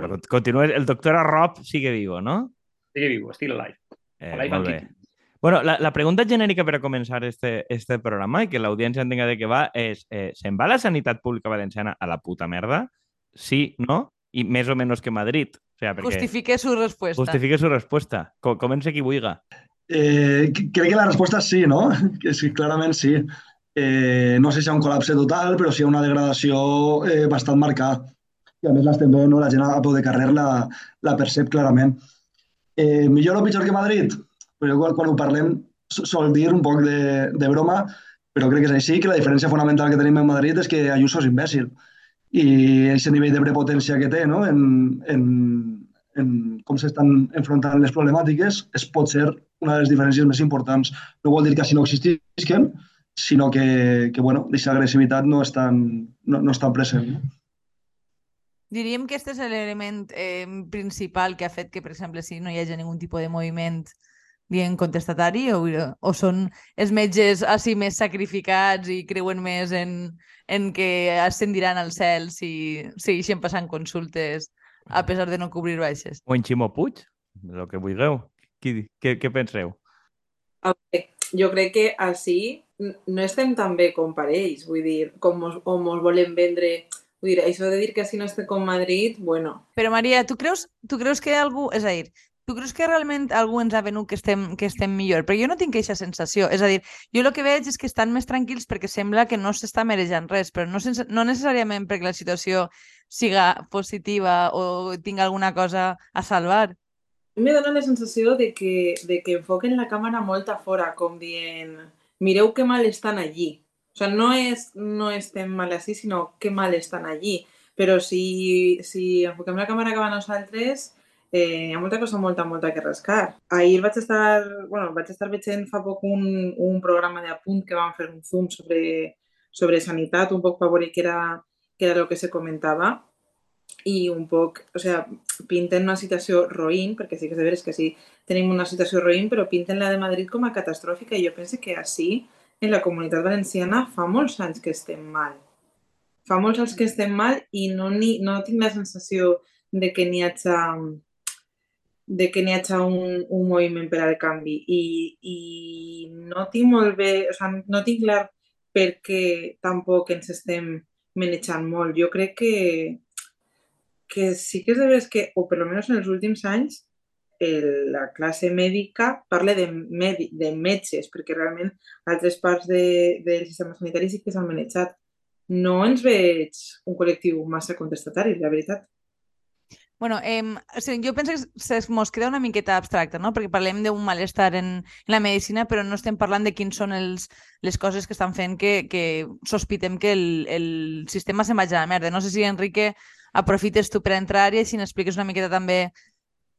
però continua... El doctor Rob sigue vivo, no? Sigue vivo, still alive. Eh, alive molt bé. Bueno, la, la pregunta genèrica per a començar este, este programa i que l'audiència entenga de què va és eh, se'n va la sanitat pública valenciana a la puta merda? Sí, no? I més o menys que Madrid. O sea, perquè... Justifique su respuesta. Justifique su respuesta. Co comença qui vulga. Eh, crec que la resposta és sí, no? Que sí, clarament sí. Eh, no sé si hi ha un col·lapse total, però sí hi ha una degradació eh, bastant marcada. I a més l'estem veient, no? la gent a peu de carrer la, la percep clarament. Eh, millor o pitjor que Madrid? Però quan, quan ho parlem so- sol dir un poc de, de broma, però crec que és així, que la diferència fonamental que tenim en Madrid és que Ayuso és imbècil. I aquest nivell de prepotència que té no? en, en, en com s'estan enfrontant les problemàtiques és pot ser una de les diferències més importants. No vol dir que així no existisquen, sinó que, que bueno, aquesta agressivitat no és tan, no, no és tan present. No? Diríem que este és l'element eh, principal que ha fet que, per exemple, si no hi hagi ningun tipus de moviment dient contestatari o, o són els metges així més sacrificats i creuen més en, en que ascendiran al cel si segueixen passant consultes a pesar de no cobrir baixes. O en Ximo Puig, el que vulgueu. Qui, què, què penseu? Jo crec que així no estem tan bé com parells, vull dir, com mos, o mos volen vendre... Vull dir, això de dir que així no estem com Madrid, bueno, Però, Maria, tu creus, tu creus que algú... És a dir, tu creus que realment algú ens ha venut que estem, que estem millor? Però jo no tinc aquesta sensació. És a dir, jo el que veig és que estan més tranquils perquè sembla que no s'està merejant res, però no, sense, no necessàriament perquè la situació siga positiva o tinga alguna cosa a salvar. me dona la sensació de que, de que enfoquen la càmera molt a fora, com dient, mireu que mal estan allí. Sea, no és no estem mal així, sinó que mal estan allí. Però si, si enfoquem la càmera cap a nosaltres, eh, hi ha molta cosa molta, molta que rascar. Ahir vaig estar, bueno, vaig estar veient fa poc un, un programa d'apunt que van fer un zoom sobre, sobre sanitat, un poc per veure què era, què era el que se comentava i un poc, o sea, pinten una situació roïn, perquè sí que és de veres que sí tenim una situació roïn, però pinten la de Madrid com a catastròfica i jo penso que així, en la comunitat valenciana, fa molts anys que estem mal. Fa molts anys que estem mal i no, ni, no tinc la sensació de que n'hi hagi de que n'hi hagi un, un moviment per al canvi i, i no tinc molt bé, o sigui, no tinc clar per què tampoc ens estem manejant molt. Jo crec que, que sí que és de veres que, o per almenys en els últims anys, el, la classe mèdica parla de, medi, de metges, perquè realment altres parts de, del sistema sanitari sí que s'han manejat. No ens veig un col·lectiu massa contestatari, la veritat. Bueno, eh, o sigui, jo penso que se mos queda una miqueta abstracte, no? Perquè parlem d'un malestar en, en la medicina, però no estem parlant de quins són els, les coses que estan fent que, que sospitem que el, el sistema se'n vagi a la merda. No sé si, Enrique, aprofites tu per entrar i si n'expliques una miqueta també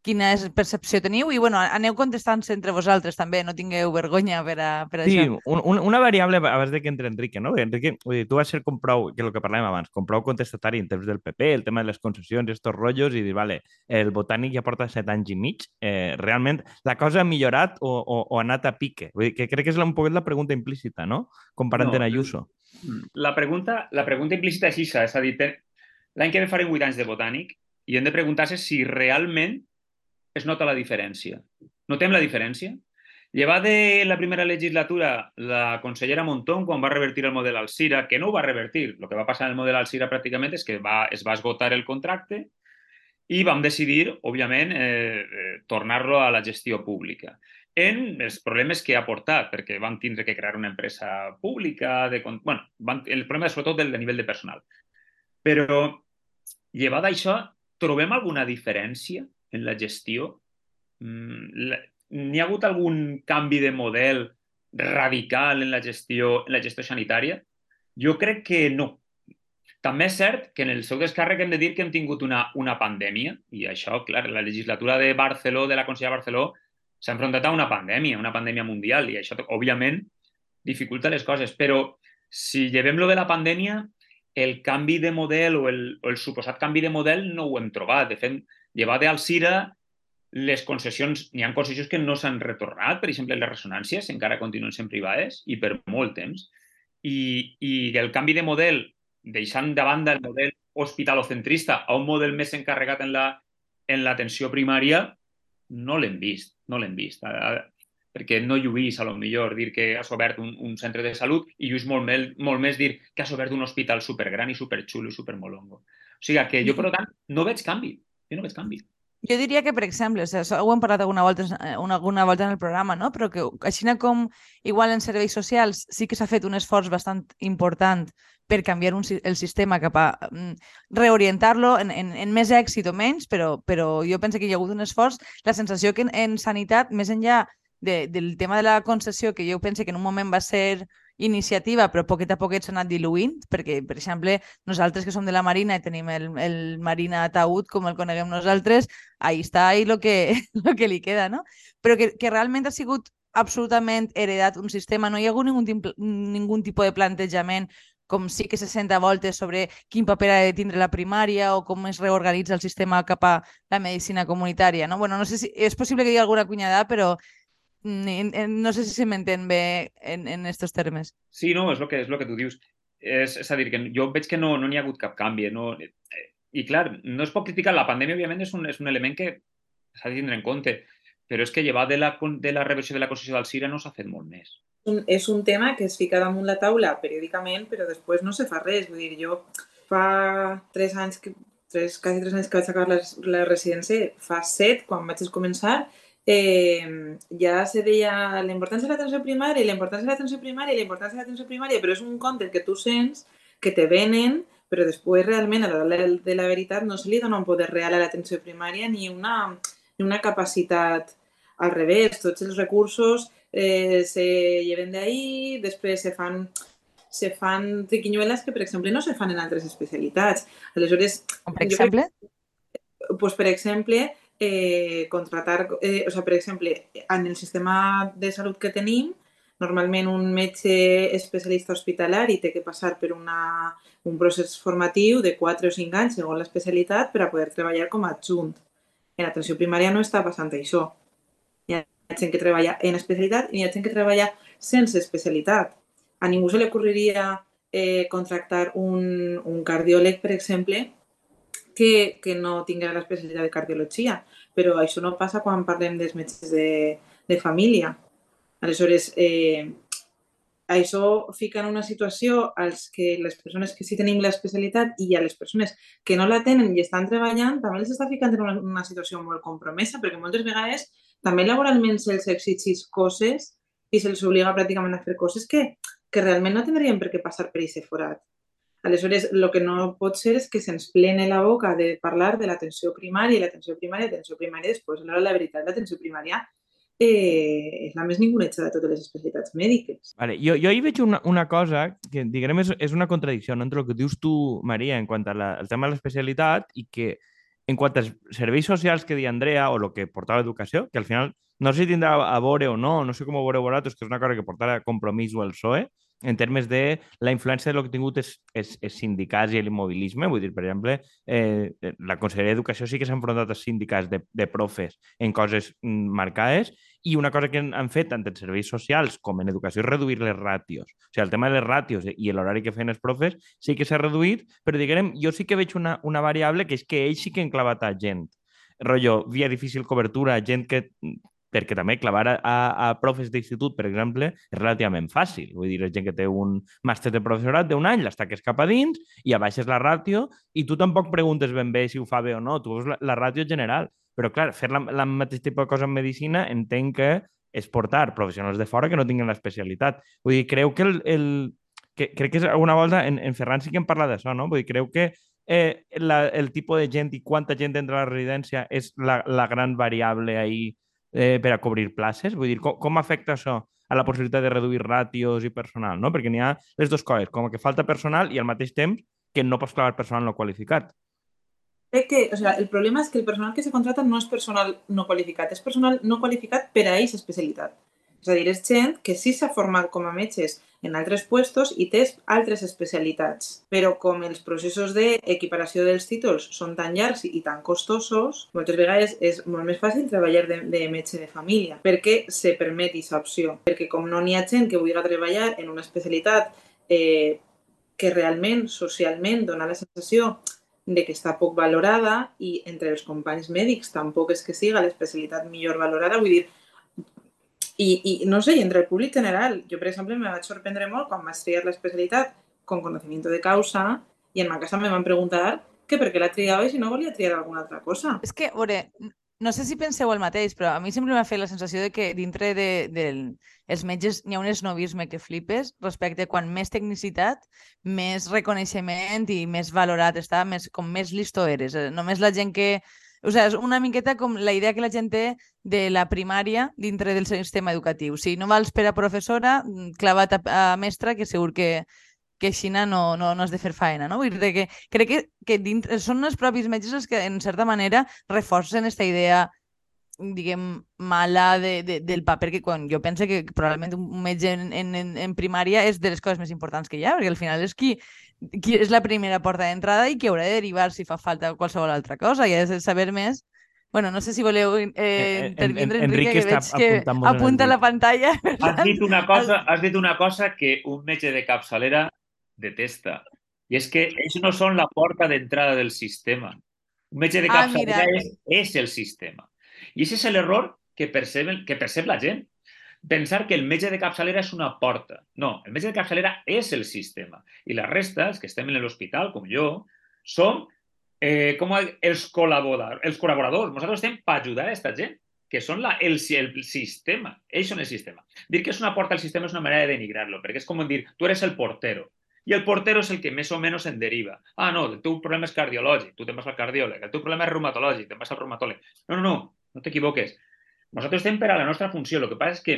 quina és percepció teniu i bueno, aneu contestant-se entre vosaltres també, no tingueu vergonya per, a, per Sí, això. un, un, una variable abans de que entre Enrique, no? Perquè Enrique, vull dir, tu vas ser com prou, que és el que parlàvem abans, com prou contestatari en temps del PP, el tema de les concessions, estos rotllos, i dir, vale, el botànic ja porta set anys i mig, eh, realment la cosa ha millorat o, o, o ha anat a pique? Vull dir, que crec que és la- un poquet la pregunta implícita, no? Comparant No, en Ayuso. La pregunta, la pregunta implícita és això, és a dir, l'any que ve farem 8 anys de botànic i hem de preguntar-se si realment es nota la diferència. Notem la diferència? Llevar de la primera legislatura la consellera Montón quan va revertir el model Alcira, que no ho va revertir, el que va passar en el model Alcira pràcticament és que va, es va esgotar el contracte i vam decidir, òbviament, eh, eh, tornar-lo a la gestió pública en els problemes que ha portat, perquè van tindre que crear una empresa pública, de, bueno, van, el problema és sobretot del de nivell de personal. Però, llevat això, trobem alguna diferència en la gestió? Mm, N'hi ha hagut algun canvi de model radical en la gestió, en la gestió sanitària? Jo crec que no. També és cert que en el seu descàrrec hem de dir que hem tingut una, una pandèmia, i això, clar, la legislatura de Barceló, de la consellera Barceló, s'ha enfrontat a una pandèmia, una pandèmia mundial, i això, òbviament, dificulta les coses. Però si llevem lo de la pandèmia, el canvi de model o el, o el suposat canvi de model no ho hem trobat. De fet, llevat d'Alcira, les concessions, n'hi ha concessions que no s'han retornat, per exemple, les ressonàncies encara continuen sent privades i per molt temps. I, i el canvi de model, deixant de banda el model hospitalocentrista a un model més encarregat en la en l'atenció primària, no l'hem vist, no l'hem vist. Perquè no lluís, a lo millor, dir que has obert un, un centre de salut i lluís molt, més, molt més dir que has obert un hospital supergran i superxulo i supermolongo. O sigui que jo, per tant, no veig canvi. Jo no veig canvi. Jo diria que, per exemple, o sigui, ho hem parlat alguna volta, eh, una, alguna volta en el programa, no? però que així com igual en serveis socials sí que s'ha fet un esforç bastant important per canviar un, el sistema cap a mm, reorientar-lo en, en, en més èxit o menys, però, però jo penso que hi ha hagut un esforç. La sensació que en, en sanitat, més enllà de, del tema de la concessió, que jo penso que en un moment va ser iniciativa, però poquet a poquet s'ha anat diluint, perquè, per exemple, nosaltres que som de la Marina i tenim el, el Marina Ataúd, com el coneguem nosaltres, ahí està ahí lo que, lo que li queda, no? Però que, que realment ha sigut absolutament heredat un sistema, no hi ha hagut ningú, ningú tipus de plantejament com sí que se senta voltes sobre quin paper ha de tindre la primària o com es reorganitza el sistema cap a la medicina comunitària. No, bueno, no sé si és possible que hi hagi alguna cunyada, però no sé si se m'entén bé en, en estos termes. Sí, no, és el que, és el que tu dius. És, és a dir, que jo veig que no n'hi no ha hagut cap canvi. No, I clar, no es pot criticar. La pandèmia, òbviament, és un, és un element que s'ha de tindre en compte, però és que llevat de la, de la reversió de la concessió del CIRA no s'ha fet molt més. Un, és un tema que es fica damunt la taula periòdicament, però després no se fa res. Vull dir, jo fa tres anys, que, tres, quasi tres anys que vaig acabar la, la residència, fa set, quan vaig començar, eh, ja se deia la importància de l'atenció primària la importància de l'atenció primària la importància de l'atenció primària, però és un conte que tu sents, que te venen, però després realment a l'hora de la veritat no se li dona un poder real a l'atenció primària ni una, ni una capacitat al revés. Tots els recursos eh, se lleven d'ahir, després se fan se fan triquinyueles que, per exemple, no se fan en altres especialitats. Aleshores... Com per exemple? Crec, pues, per exemple, eh, contratar, eh, o sea, per exemple, en el sistema de salut que tenim, normalment un metge especialista hospitalari té que passar per una, un procés formatiu de 4 o 5 anys segons l'especialitat per a poder treballar com a adjunt. En l'atenció primària no està passant això. Hi ha gent que treballa en especialitat i hi ha gent que treballa sense especialitat. A ningú se li ocorreria eh, contractar un, un cardiòleg, per exemple, que, que no tinguera l'especialitat de cardiologia, però això no passa quan parlem dels metges de, de família. Aleshores, eh, això fica en una situació als que les persones que sí tenim l'especialitat i a les persones que no la tenen i estan treballant també els està ficant en una, una situació molt compromesa perquè moltes vegades també laboralment se'ls exigís coses i se'ls obliga pràcticament a fer coses que, que realment no tindrien per què passar per aquest forat. Aleshores, el que no pot ser és que se'ns plene la boca de parlar de l'atenció primària l'atenció primària, l'atenció primària, després, a l'hora la veritat, l'atenció primària eh, és la més ningunetja de totes les especialitats mèdiques. Vale, jo, jo hi veig una, una cosa que, diguem, és, és una contradicció no? entre el que dius tu, Maria, en quant al tema de l'especialitat i que en quant als serveis socials que deia Andrea o el que portava educació, que al final no sé si tindrà a veure o no, no sé com ho veureu vosaltres, que és una cosa que portarà compromís o el PSOE, en termes de la influència de lo que ha tingut és sindicats i l'immobilisme. Vull dir, per exemple, eh, la Conselleria d'Educació sí que s'ha enfrontat als sindicats de, de profes en coses mm, marcades i una cosa que han fet tant en serveis socials com en educació és reduir les ràtios. O sigui, el tema de les ràtios i l'horari que feien els profes sí que s'ha reduït, però diguem, jo sí que veig una, una variable que és que ells sí que han clavat a gent rotllo, via difícil cobertura, gent que perquè també clavar a, a profes d'institut, per exemple, és relativament fàcil. Vull dir, la gent que té un màster de professorat d'un any, l'estaques cap a dins i abaixes la ràtio i tu tampoc preguntes ben bé si ho fa bé o no, tu veus la, la ràtio general. Però, clar, fer la, la mateix tipus de cosa en medicina entenc que és portar professionals de fora que no tinguin l'especialitat. Vull dir, creu que el... el que, crec que és alguna volta, en, en Ferran sí que em parla d'això, no? Vull dir, creu que eh, la, el tipus de gent i quanta gent entra a la residència és la, la gran variable ahí eh, per a cobrir places? Vull dir, com, com afecta això a la possibilitat de reduir ràtios i personal? No? Perquè n'hi ha les dues coses, com que falta personal i al mateix temps que no pots clavar personal no qualificat. Crec que o sea, el problema és que el personal que se contrata no és personal no qualificat, és personal no qualificat per a aquesta especialitat. És a dir, és gent que sí s'ha format com a metges en altres puestos i té altres especialitats. Però com els processos d'equiparació dels títols són tan llargs i tan costosos, moltes vegades és molt més fàcil treballar de, de metge de família perquè se permet aquesta opció. Perquè com no n'hi ha gent que vulgui treballar en una especialitat eh, que realment, socialment, dona la sensació de que està poc valorada i entre els companys mèdics tampoc és que siga l'especialitat millor valorada. Vull dir, i, i no sé, entre el públic general, jo, per exemple, me vaig sorprendre molt quan vaig triar l'especialitat con conocimiento de causa i en ma casa me van preguntar que per què la triava i si no volia triar alguna altra cosa. És que, a veure, no sé si penseu el mateix, però a mi sempre m'ha fet la sensació de que dintre de, de els metges n'hi ha un esnovisme que flipes respecte a quan més tecnicitat, més reconeixement i més valorat està, més, com més listo eres. Eh, només la gent que... O sigui, és una miqueta com la idea que la gent té de la primària dintre del sistema educatiu. Si no vals per a professora, clavat a, a mestra, que segur que, que així no, no, no has de fer feina, no? Vull dir que crec que, que dintre, són els propis metges els que, en certa manera, reforcen aquesta idea diguem, mala de, de, del paper que quan jo penso que probablement un metge en, en, en primària és de les coses més importants que hi ha, perquè al final és qui, qui és la primera porta d'entrada i qui haurà de derivar si fa falta qualsevol altra cosa i has de saber més Bueno, no sé si voleu eh, eh intervindre, en, en, Enrique, que veig que apunta la pantalla. Has dit, una cosa, has dit una cosa que un metge de capçalera detesta. Y es que ellos no son la puerta de entrada del sistema. Un metge de Ah, capçalera mira. és, és el sistema. I ese és l'error que percep, que percep la gent. Pensar que el metge de capçalera és una porta. No, el metge de capçalera és el sistema. I la resta, els que estem en l'hospital, com jo, som eh, com els, col·laboradors, els col·laboradors. Nosaltres estem per ajudar a aquesta gent, que són la, el, el sistema. Ells són el sistema. Dir que és una porta al sistema és una manera de denigrar-lo, perquè és com dir, tu eres el portero. I el portero és el que més o menys en deriva. Ah, no, el teu problema és cardiològic, tu te'n vas al cardiòleg. El teu problema és reumatològic, te'n vas al reumatòleg. No, no, no, no t'equivoques. Nosaltres estem per a la nostra funció. El que passa és que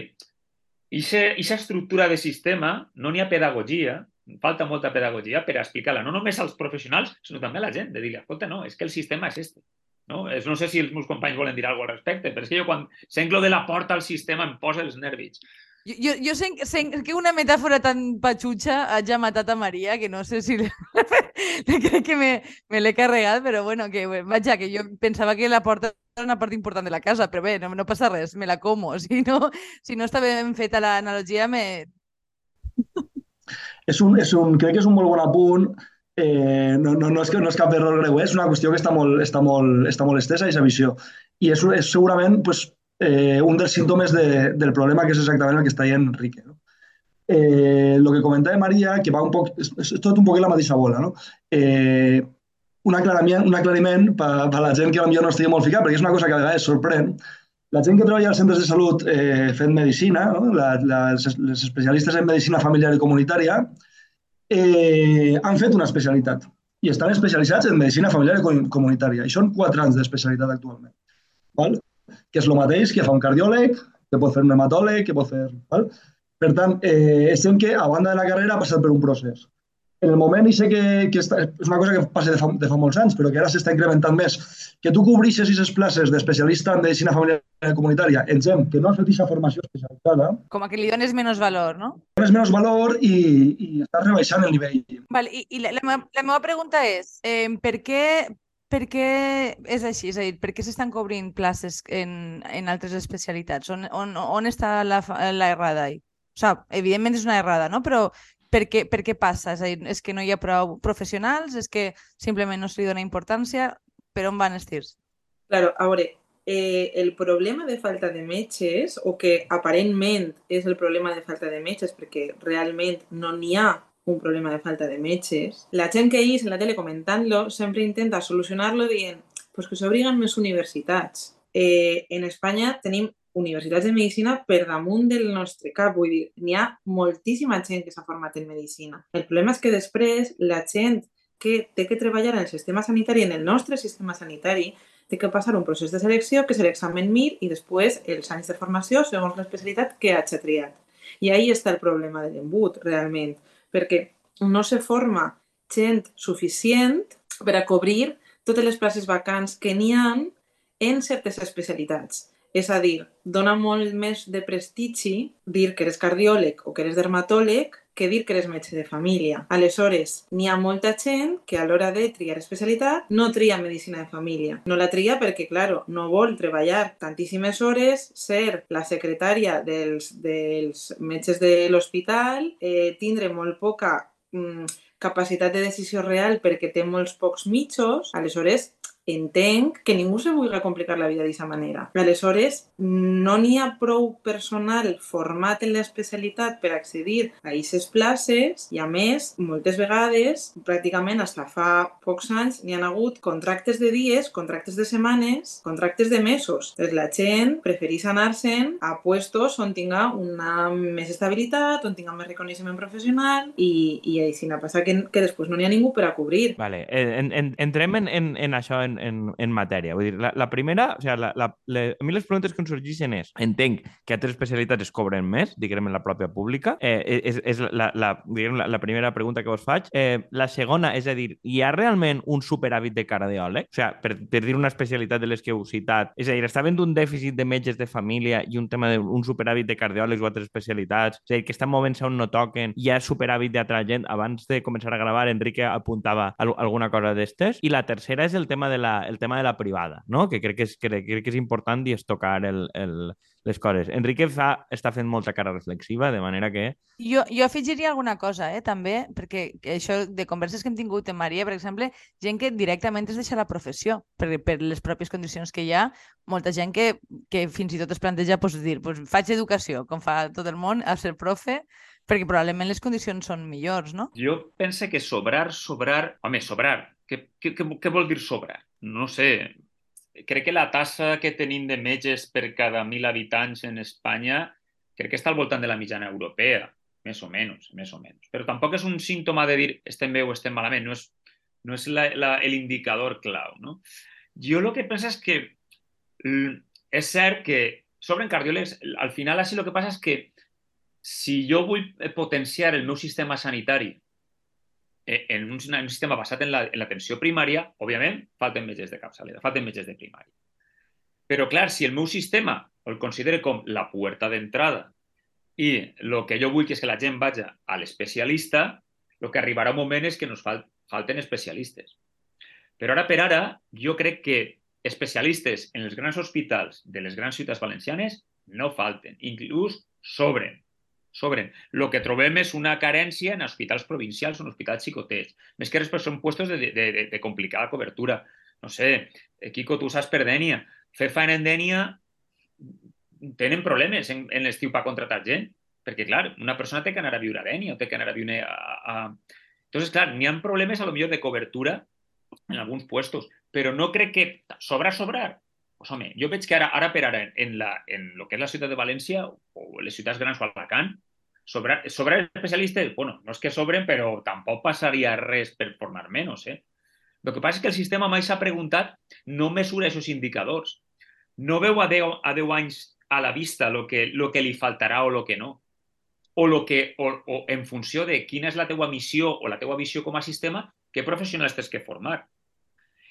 aquesta estructura de sistema no n'hi ha pedagogia, falta molta pedagogia per explicar-la, no només als professionals, sinó també a la gent, de dir, escolta, no, és que el sistema és este. No? No sé si els meus companys volen dir alguna cosa al respecte, però és que jo quan sent de la porta al sistema em posa els nervis. Jo, jo, jo sé, sé que una metàfora tan patxutxa ja matat a Maria, que no sé si crec que me, me l'he carregat, però bueno, que vaja, que jo pensava que la porta una part important de la casa, però bé, no, no passa res, me la como. Si no, si no està ben feta l'analogia, me... És un, és un, crec que és un molt bon apunt. Eh, no, no, no, és no és cap error greu, eh? és una qüestió que està molt, està molt, està molt estesa, aquesta visió. I és, és segurament pues, eh, un dels símptomes de, del problema, que és exactament el que està dient Enrique. No? Eh, lo que comentava Maria, que va un poc, és, és tot un poc la mateixa bola, no? Eh, un aclariment, un aclariment per, per la gent que potser no estigui molt ficat, perquè és una cosa que a vegades sorprèn. La gent que treballa als centres de salut eh, fent medicina, no? la, la, les, les especialistes en medicina familiar i comunitària, eh, han fet una especialitat i estan especialitzats en medicina familiar i comunitària. I són quatre anys d'especialitat actualment. Val? que és el mateix que fa un cardiòleg, que pot fer un hematòleg, que pot fer... Val? Per tant, eh, estem que a banda de la carrera ha passat per un procés. En el moment, i sé que, que està, és una cosa que passa de fa, de fa molts anys, però que ara s'està incrementant més, que tu cobreixes aquestes places d'especialista en medicina familiar comunitària en gent que no ha fet aquesta formació especialitzada. Com a que li dones menys valor, no? Dones menys valor i, i estàs rebaixant el nivell. Vale, i, i la, la, meva, la meva pregunta és, eh, per què per què és així? És a dir, per què s'estan cobrint places en, en altres especialitats? On, on, on està la, la errada? O sigui, evidentment és una errada, no? Però per què, per què passa? És a dir, és que no hi ha prou professionals? És que simplement no se li dona importància? Per on van els tirs? Claro, a veure, eh, el problema de falta de metges, o que aparentment és el problema de falta de metges, perquè realment no n'hi ha un problema de falta de metges, la gent que és en la tele comentant-lo sempre intenta solucionar-lo dient pues que s'obriguen més universitats. Eh, en Espanya tenim universitats de medicina per damunt del nostre cap, vull dir, n'hi ha moltíssima gent que s'ha format en medicina. El problema és que després la gent que té que treballar en el sistema sanitari, en el nostre sistema sanitari, té que passar un procés de selecció que és l'examen MIR i després els anys de formació segons l'especialitat que hagi triat. I ahí està el problema de l'embut, realment perquè no se forma gent suficient per a cobrir totes les places vacants que n'hi ha en certes especialitats. És a dir, dona molt més de prestigi dir que eres cardiòleg o que eres dermatòleg que dir que eres metge de família. Aleshores, n'hi ha molta gent que a l'hora de triar especialitat no tria medicina de família. No la tria perquè, claro, no vol treballar tantíssimes hores, ser la secretària dels, dels metges de l'hospital, eh, tindre molt poca mm, capacitat de decisió real perquè té molts pocs mitjos, aleshores entenc que ningú se vulgui complicar la vida d'aquesta manera. Aleshores, no n'hi ha prou personal format en l'especialitat per accedir a aquestes places i, a més, moltes vegades, pràcticament fins fa pocs anys, n'hi han hagut contractes de dies, contractes de setmanes, contractes de mesos. Doncs la gent prefereix anar-se'n a puestos on tinga una més estabilitat, on tinga més reconeixement professional i, i així passa que, que després no n'hi ha ningú per a cobrir. Vale, en, en, entrem en, en, en això, en, en, en matèria. Vull dir, la, la primera, o sigui, la, la, la, a mi les preguntes que em sorgeixen és, entenc que altres especialitats es cobren més, diguem en la pròpia pública, eh, és, és la, la, diguem, la, la primera pregunta que vos faig. Eh, la segona, és a dir, hi ha realment un superàvit de cardiòleg? O sigui, per, per dir una especialitat de les que heu citat, és a dir, està havent un dèficit de metges de família i un tema d'un superàvit de cardiòlegs o altres especialitats, és a dir, que estan movent-se on no toquen, hi ha superàvit d'altra gent. Abans de començar a gravar, Enrique apuntava alguna cosa d'estes. I la tercera és el tema de el tema de la privada, no? que crec que és, crec, crec que és important i és tocar el, el, les coses. Enrique fa, està fent molta cara reflexiva, de manera que... Jo, jo afegiria alguna cosa, eh, també, perquè això de converses que hem tingut amb Maria, per exemple, gent que directament es deixa la professió per, per les pròpies condicions que hi ha, molta gent que, que fins i tot es planteja pues, dir, pues, faig educació, com fa tot el món, a ser profe, perquè probablement les condicions són millors, no? Jo penso que sobrar, sobrar... Home, sobrar. Què, què, què vol dir sobrar? No sé. Crec que la tassa que tenim de metges per cada mil habitants en Espanya crec que està al voltant de la mitjana europea, més o menys, més o menys. Però tampoc és un símptoma de dir estem bé o estem malament, no és, no és l'indicador clau. No? Jo el que penso és que és cert que sobren cardiòlegs, al final així el que passa és que si jo vull potenciar el meu sistema sanitari en un, en un sistema basat en l'atenció la, primària, òbviament, falten metges de capçalera, falten metges de primària. Però, clar, si el meu sistema el considera com la puerta d'entrada i el que jo vull que és que la gent vagi a l'especialista, el que arribarà un moment és que nos fal, falten especialistes. Però ara per ara, jo crec que especialistes en els grans hospitals de les grans ciutats valencianes no falten, inclús sobren sobren. El que trobem és una carència en hospitals provincials o en hospitals xicotets. Més que res, però són puestos de, de, de, de complicada cobertura. No sé, Kiko, tu saps per Dènia. Fer faena en Dènia tenen problemes en, en l'estiu per contratar gent. Perquè, clar, una persona té que anar a viure a Dènia o té que anar a viure a... a... Entonces, clar, n'hi ha problemes a lo millor de cobertura en alguns puestos, però no crec que sobrar, sobrar. Pues, home, jo veig que ara, ara per ara, en, la, en lo que és la ciutat de València o les ciutats grans o Alacant, sobre, sobre especialistes, bueno, no és que sobren, però tampoc passaria res per formar menys, eh? El que passa és que el sistema mai s'ha preguntat, no mesura aquests indicadors. No veu a 10, a 10 anys a la vista el que, lo que li faltarà o el que no. O, lo que, o, o en funció de quina és la teua missió o la teua visió com a sistema, què professionals tens que formar.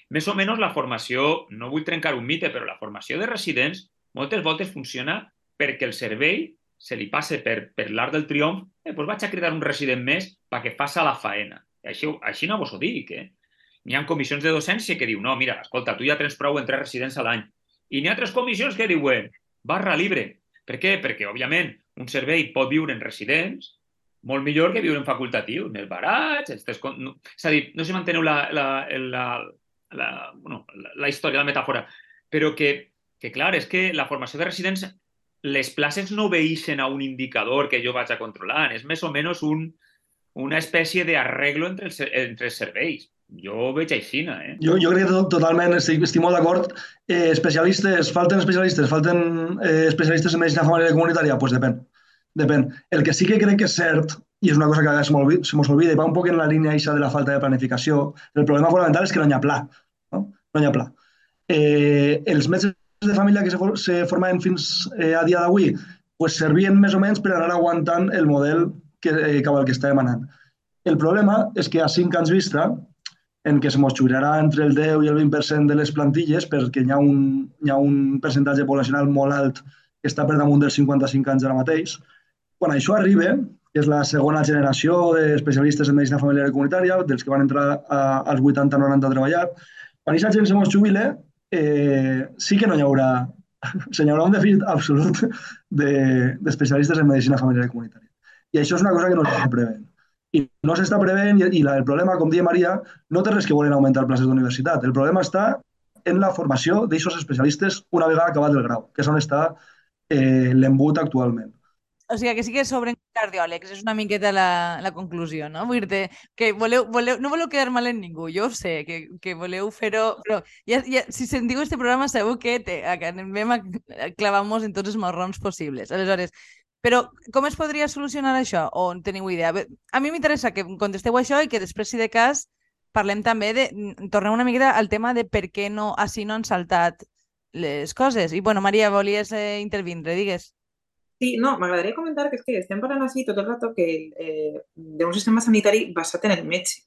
Més o menys la formació, no vull trencar un mite, però la formació de residents moltes voltes funciona perquè el servei se li passe per, per l'art del triomf, eh, doncs vaig a cridar un resident més perquè faça la faena. Així, així no vos ho dic, eh? N'hi ha comissions de docència que diu, no, mira, escolta, tu ja tens prou en tres residents a l'any. I n'hi ha altres comissions que diuen, barra libre. Per què? Perquè, òbviament, un servei pot viure en residents molt millor que viure en facultatiu, més barats, els No, és a dir, no sé si manteneu la, la, la, la, bueno, la, història, la metàfora, però que, que, clar, és que la formació de residents les places no veïxen a un indicador que jo vaig a controlar, és més o menys un, una espècie d'arreglo entre, els, entre els serveis. Jo veig així, eh? Jo, jo crec que totalment estic, estic molt d'acord. Eh, especialistes, falten especialistes, falten eh, especialistes en medicina familiar i comunitària? Doncs pues depèn. Depèn. El que sí que crec que és cert, i és una cosa que a vegades se mos olvida, i va un poc en la línia de la falta de planificació, el problema fonamental és que no hi ha pla. No, no hi ha pla. Eh, els metges de família que se, se formaven fins eh, a dia d'avui pues, servien més o menys per anar aguantant el model que, eh, cap al que estàvem anant. El problema és que a cinc anys vista, en què se mos jubilarà entre el 10 i el 20% de les plantilles, perquè hi ha, un, hi ha un percentatge poblacional molt alt que està per damunt dels 55 anys ara mateix, quan això arriba, que és la segona generació d'especialistes en medicina familiar i comunitària, dels que van entrar a, als 80-90 a treballar, quan aquesta gent se mos jubile, eh, sí que no hi haurà, hi haurà un dèficit absolut d'especialistes de, en medicina familiar i comunitària. I això és una cosa que no es prevent. i no s'està prevent i, i la, el problema, com deia Maria, no té res que volen augmentar places d'universitat. El problema està en la formació d'aixòs especialistes una vegada acabat el grau, que és on està eh, l'embut actualment. O sigui, que sí que sobren cardiòlegs, és una miqueta la, la conclusió, no? Vull dir que voleu, voleu, no voleu quedar mal en ningú, jo sé, que, que voleu fer-ho, però ja, ja, si sentiu este programa sabeu que te, anem a clavar-nos en tots els marrons possibles. Aleshores, però com es podria solucionar això? O no teniu idea? A mi m'interessa que contesteu això i que després, si de cas, parlem també de... Tornem una miqueta al tema de per què no, així no han saltat les coses. I, bueno, Maria, volies eh, intervindre, digues. Sí, no, m'agradaria comentar que és que estem parlant així tot el rato que eh, d'un sistema sanitari basat en el metge.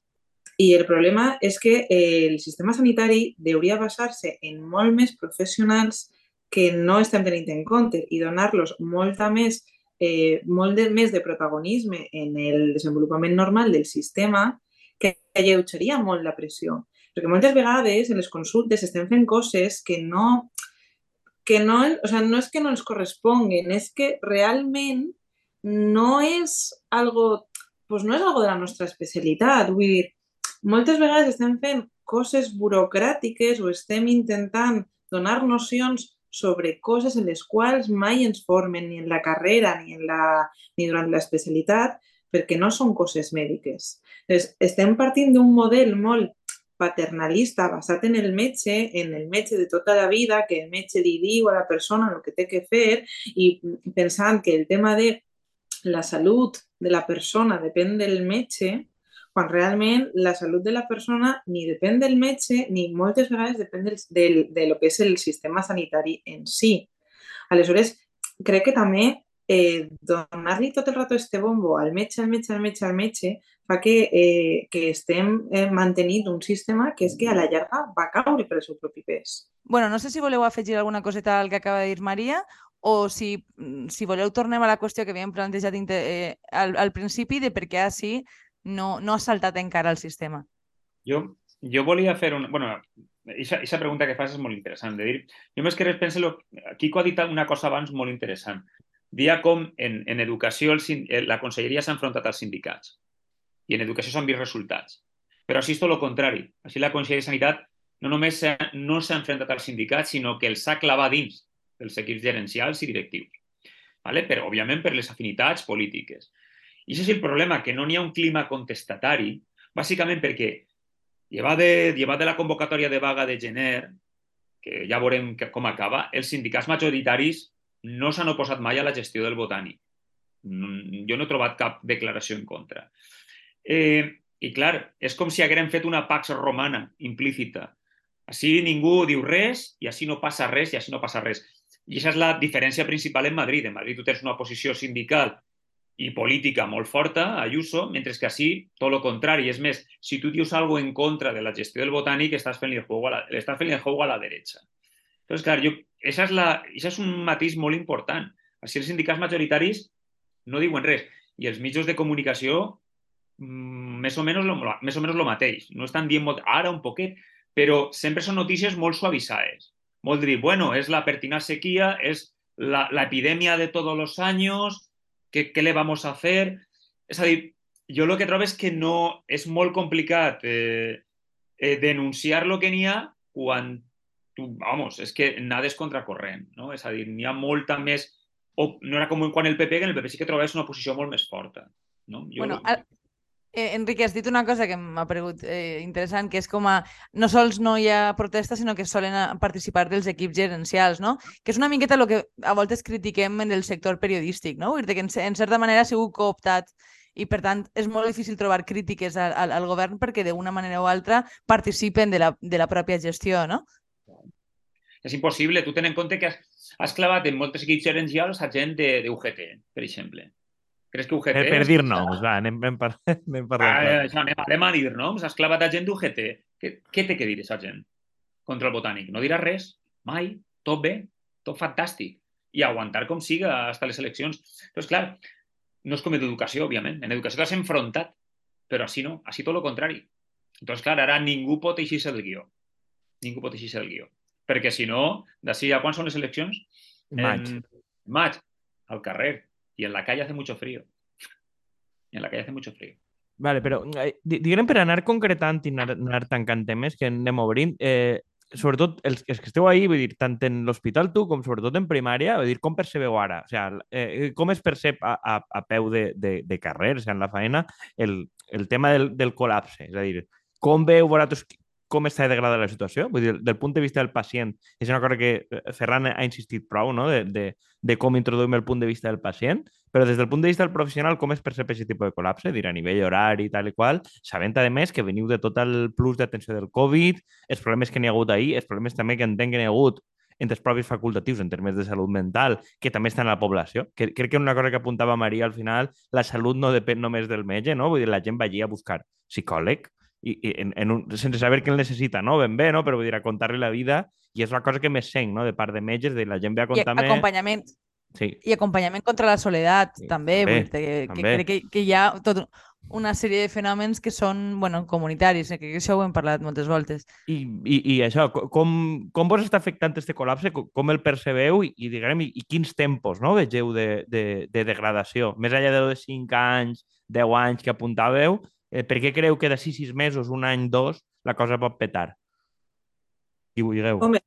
I el problema és que eh, el sistema sanitari hauria basar-se en molt més professionals que no estem tenint en compte i donar-los molta més, eh, molt de, més de en el desenvolupament normal del sistema que alleugeria molt la pressió. Perquè moltes vegades en les consultes estem fent coses que no, que no, o sea, no es que no ens corresponguen, és que realment no és algo, pues no és algo de la nostra especialitat. Vull dir, moltes vegades estem fent coses burocràtiques o estem intentant donar nocions sobre coses en les quals mai ens formen ni en la carrera ni, en la, ni durant l'especialitat perquè no són coses mèdiques. Entonces, estem partint d'un model molt paternalista basat en el metge, en el metge de tota la vida, que el metge li diu a la persona el que té que fer i pensant que el tema de la salut de la persona depèn del metge, quan realment la salut de la persona ni depèn del metge ni moltes vegades depèn del, del, de lo que és el sistema sanitari en si. Aleshores, crec que també eh, donar-li tot el rato este bombo al metge, al metge, al metge, al metge, fa que, eh, que estem eh, mantenint un sistema que és que a la llarga va caure per el seu propi pes. bueno, no sé si voleu afegir alguna coseta al que acaba de dir Maria o si, si voleu tornem a la qüestió que havíem plantejat eh, al, al principi de per què així no, no ha saltat encara el sistema. Jo, jo volia fer una... bueno, aquesta pregunta que fas és molt interessant. De dir, jo més que res penso... Lo... Quico ha dit una cosa abans molt interessant. Dia com en, en educació el, la conselleria s'ha enfrontat als sindicats i en educació s'han vist resultats. Però així és tot el contrari. Així la Conselleria de Sanitat no només no s'ha enfrontat als sindicats, sinó que els ha clavat dins dels equips gerencials i directius. ¿vale? Però, òbviament, per les afinitats polítiques. I això és el problema, que no n'hi ha un clima contestatari, bàsicament perquè, llevat de, llevat de la convocatòria de vaga de gener, que ja veurem com acaba, els sindicats majoritaris no s'han oposat mai a la gestió del botànic. Jo no he trobat cap declaració en contra. Eh, I clar, és com si haguérem fet una pax romana implícita. Així ningú diu res i així no passa res i així no passa res. I aquesta és la diferència principal en Madrid. En Madrid tu tens una posició sindical i política molt forta, Ayuso, mentre que així tot el contrari. És més, si tu dius alguna en contra de la gestió del botànic, estàs fent el juego a la, estàs fent el juego a la dreta. Entonces, clar, jo, això és, la, això és un matís molt important. Així els sindicats majoritaris no diuen res. I els mitjans de comunicació Mm, més o menys lo, més o menys el mateix. No estan dient molt, ara un poquet, però sempre són notícies molt suavitzades. Molt dir, bueno, és la pertinaz sequía, és la, la epidèmia de tots els anys, què, què le vamos a fer? És a dir, jo el que trobo és que no és molt complicat eh, eh, denunciar lo que n'hi ha quan tu, vamos, és que nades contracorrent, no? És a dir, n'hi ha molta més... O, no era com quan el PP, que en el PP sí que trobes una posició molt més forta. No? Jo... Bueno, al, Eh, Enrique, has dit una cosa que m'ha paregut eh, interessant, que és com a no sols no hi ha protesta, sinó que solen participar dels equips gerencials, no? Que és una miqueta el que a voltes critiquem en el sector periodístic, no? Dir que en, en certa manera ha sigut cooptat i, per tant, és molt difícil trobar crítiques al, al, al govern perquè d'una manera o altra participen de la, de la pròpia gestió, no? És impossible. Tu ten en compte que has, has clavat en moltes equips gerencials a gent d'UGT, per exemple. Creus que UGT... Per, per dir noms, va, anem, anem, par anem parlant. Ah, això, anem, anem a dir noms. Has clavat a gent d'UGT. Què, què té que dir aquesta gent contra el botànic? No dirà res, mai, tot bé, tot fantàstic. I aguantar com siga fins les eleccions. Però, clar, no és com en educació, òbviament. En educació t'has enfrontat, però així no, així tot el contrari. Doncs, clar, ara ningú pot eixir-se del guió. Ningú pot eixir-se del guió. Perquè, si no, d'ací a quan són les eleccions? Maig. En maig, al carrer. Y en la calle hace mucho frío. Y en la calle hace mucho frío. Vale, però eh, di- diguem per anar concretant i anar, anar tancant temes que anem obrint, eh, sobretot els, els que esteu ahí, vull dir, tant en l'hospital tu com sobretot en primària, vull dir, com percebeu ara? O sigui, eh, com es percep a, a, a peu de, de, de carrer, o sigui, en la feina, el, el tema del, del col·lapse? És a dir, com veu vosaltres com està degradada la situació? Vull dir, del punt de vista del pacient, és una cosa que eh, Ferran ha insistit prou, no?, de, de, de com introduïm el punt de vista del pacient, però des del punt de vista del professional, com es percep aquest tipus de col·lapse? Dir, a nivell horari tal i qual, sabent, a més, que veniu de tot el plus d'atenció del Covid, els problemes que n'hi ha hagut ahir, els problemes també que entenc que n'hi ha hagut entre els propis facultatius en termes de salut mental, que també estan a la població. Que, crec que una cosa que apuntava Maria al final, la salut no depèn només del metge, no? Vull dir, la gent va allí a buscar psicòleg, i, i en, en un, sense saber què el necessita, no? Ben bé, no? Però vull dir, a contar-li la vida i és una cosa que més sent, no? De part de metges, de la gent ve a I contar-me... acompanyament, Sí, i acompanyament contra la soledat, Sí, també. també, vull dir que, que també. crec que, que hi ha tot una sèrie de fenòmens que són bueno, comunitaris, eh, que això ho hem parlat moltes voltes. I, i, i això, co- com, com vos està afectant este col·lapse? Co- Com el percebeu i, i, diguem, i, i quins tempos no, vegeu de, de, de degradació? Més enllà de 5 anys, 10 anys que apuntàveu, eh, per què creu que d'ací 6 mesos, un any, dos, la cosa pot petar? I ho digueu. Home,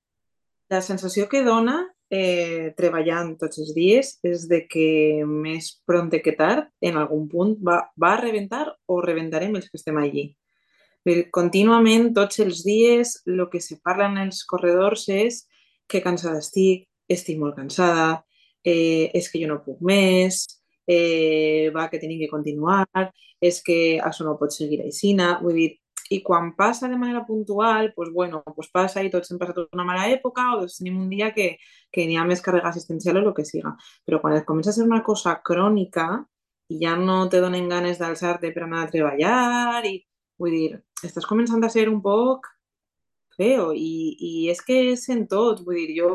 la sensació que dona eh, treballant tots els dies és de que més pronte que tard, en algun punt, va, va a rebentar o rebentarem els que estem allí. Dir, Contínuament, tots els dies, el que se parla en els corredors és que cansada estic, estic molt cansada, eh, és que jo no puc més, eh, va, que tenim que continuar, és que això no pot seguir aixina. Vull dir, i quan passa de manera puntual, pues bueno, pues passa i tots hem passat una mala època o doncs tenim un dia que, que n'hi ha més càrrega assistencial o el que siga. Però quan comença a ser una cosa crònica i ja no te donen ganes d'alçar-te per anar a treballar i, vull dir, estàs començant a ser un poc feo i, i és que és en tot, vull dir, jo